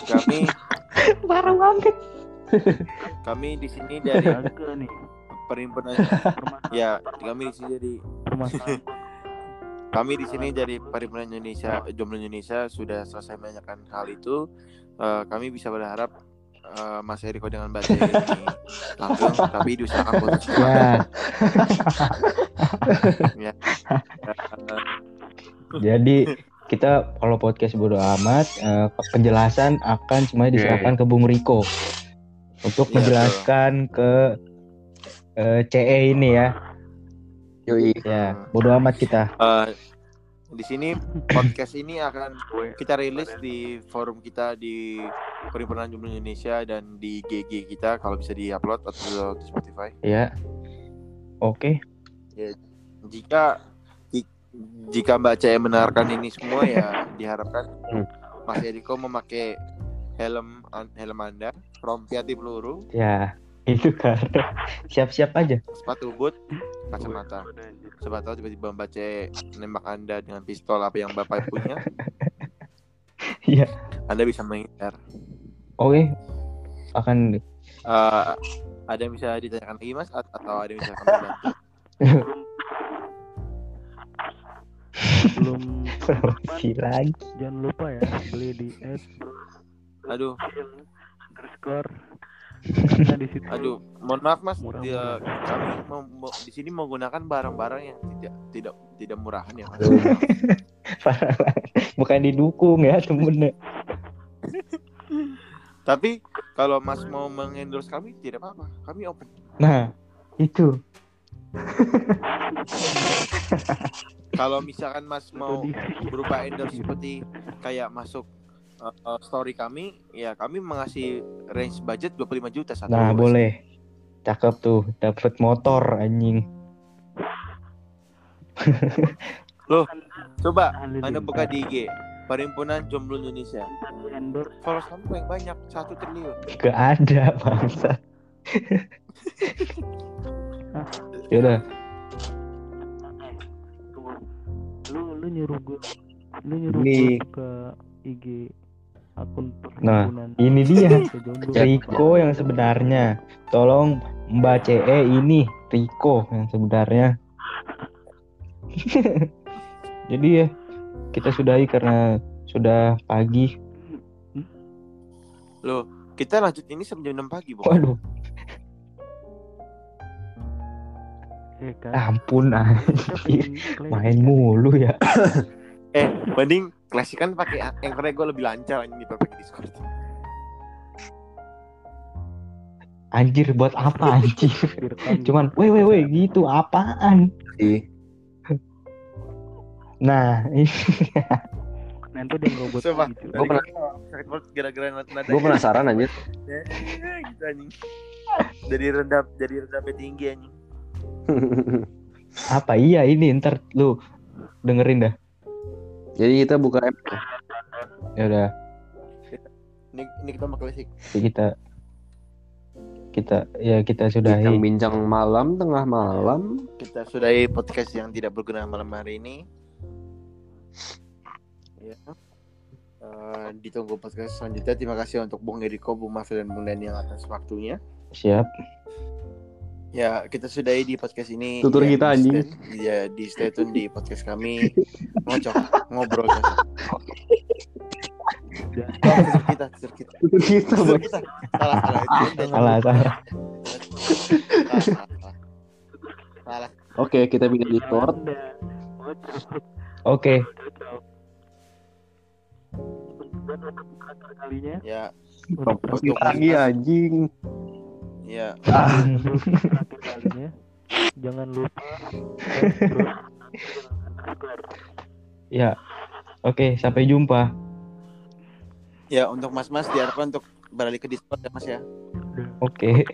S2: kami
S1: Parah banget.
S2: Kami di sini dari
S4: nih.
S2: Perhimpunan ya kami di sini dari kami di sini dari perhimpunan Indonesia jomblo Indonesia sudah selesai menanyakan hal itu. Eh, kami bisa berharap eh, Mas Eriko dengan Mbak ini langsung tapi diusahakan putus.
S1: Ya,
S2: ya.
S1: Jadi kita kalau podcast bodo amat eh, penjelasan akan semuanya diserahkan ke Bung Riko untuk
S2: Iya,
S1: menjelaskan ke eh, CE ini ya.
S3: Yoi.
S1: Ya, bodo amat kita.
S2: Eh, di sini podcast ini akan kita rilis di forum kita di Perhimpunan Jomblo Indonesia dan di GG kita kalau bisa diupload atau di Spotify.
S1: Ya. Oke.
S2: Jika ji- jika Mbak Caya mendengarkan ini semua ya diharapkan
S3: Hmm.
S2: Mas Eriko memakai helm helm Anda, rompi anti peluru,
S1: Ya, itu karena siap-siap aja.
S2: sepatu boot, kacamata. Siapa tahu tiba-tiba Mbak nembak Anda dengan pistol apa yang Bapak punya,
S1: Iya.
S2: Anda bisa menghindar.
S1: Oke. Akan
S2: Eh, ada yang bisa ditanyakan lagi Mas At- atau ada yang bisa kami bantu?
S4: belum
S1: promosi lagi.
S4: jangan lupa ya beli di ads
S2: Aduh,
S4: underscore karena di situ
S2: aduh, mohon maaf Mas,
S4: Murah,
S2: dia, kami mau, mau- di sini menggunakan barang-barang yang tidak tidak tidak murahan ya Mas.
S1: Bukan didukung ya temennya.
S2: Tapi kalau Mas mau mengendorse kami tidak apa-apa, kami open.
S1: Nah, itu.
S2: Kalau misalkan Mas mau berupa endorse seperti kayak masuk uh, story kami, ya kami mengasih range budget 25 juta satu.
S1: Nah,
S2: Mas.
S1: boleh. Cakep tuh, dapat motor anjing.
S2: Coba
S4: Halilintar.
S2: Anda buka di IG Perhimpunan Jomblo Indonesia.
S4: endorse
S2: Followers kamu yang banyak, satu triliun.
S1: Gak ada bangsa. Yaudah,
S4: lu lu nyuruh gue lu nyuruh gue ke IG akun
S1: Nah, ini dia. Riko yang sebenarnya. Tolong Mbak CE ini Riko yang sebenarnya. Jadi ya kita sudahi karena sudah pagi.
S2: Loh, kita lanjut ini sampai jam 6 pagi, bukan?
S1: Waduh,
S4: Eh, kan,
S1: ampun anjir.
S4: claim.
S1: Main mulu ya.
S2: Eh, mending klasik kan pakai Anchor gue lebih lancar ini daripada pakai Discord.
S1: Anjir buat apa anjir? Cuman, weh weh weh gitu apaan?
S3: Ih,
S1: Nah, ini
S4: nanti dia ngerobot
S2: Sumpah,
S4: gitu.
S3: Gua pernah-
S2: gara-gara nada
S3: gue penasaran anjir.
S2: gitu anjing. Jadi rendah jadi rendah sampai tinggi anjing.
S1: apa iya ini ntar lu dengerin dah.
S3: Jadi kita buka app.
S1: Ya udah,
S2: Ini ini kita mau klasik.
S1: kita kita ya kita sudahi.
S3: Bincang-bincang malam, tengah malam.
S2: Kita sudahi podcast yang tidak berguna malam hari ini. ya. Eh, ditunggu podcast selanjutnya. Terima kasih untuk Bung Eriko, Bung Mafil, dan Bung Daniel atas waktunya.
S1: Siap.
S2: Ya, kita sudahi di podcast ini.
S3: Tutur
S2: ya,
S3: kita,
S2: di
S3: anjing.
S2: Ya, di stay tune di podcast kami. Ngocok, ngobrol. Tutur kita, tutur kita. Tutur kita. Salah, salah.
S1: Salah, salah.
S2: Salah, salah, salah. Salah.
S3: Oke, kita bikin Discord.
S4: Ngocok.
S1: Oke.
S4: Kalinya
S2: Ya,
S3: lagi anjing.
S2: Ya.
S4: kalinya jangan lupa.
S1: Ya. Oke, sampai jumpa.
S2: Ya, untuk mas-mas diharapkan untuk beralih ke Discord ya, Mas ya.
S1: Oke.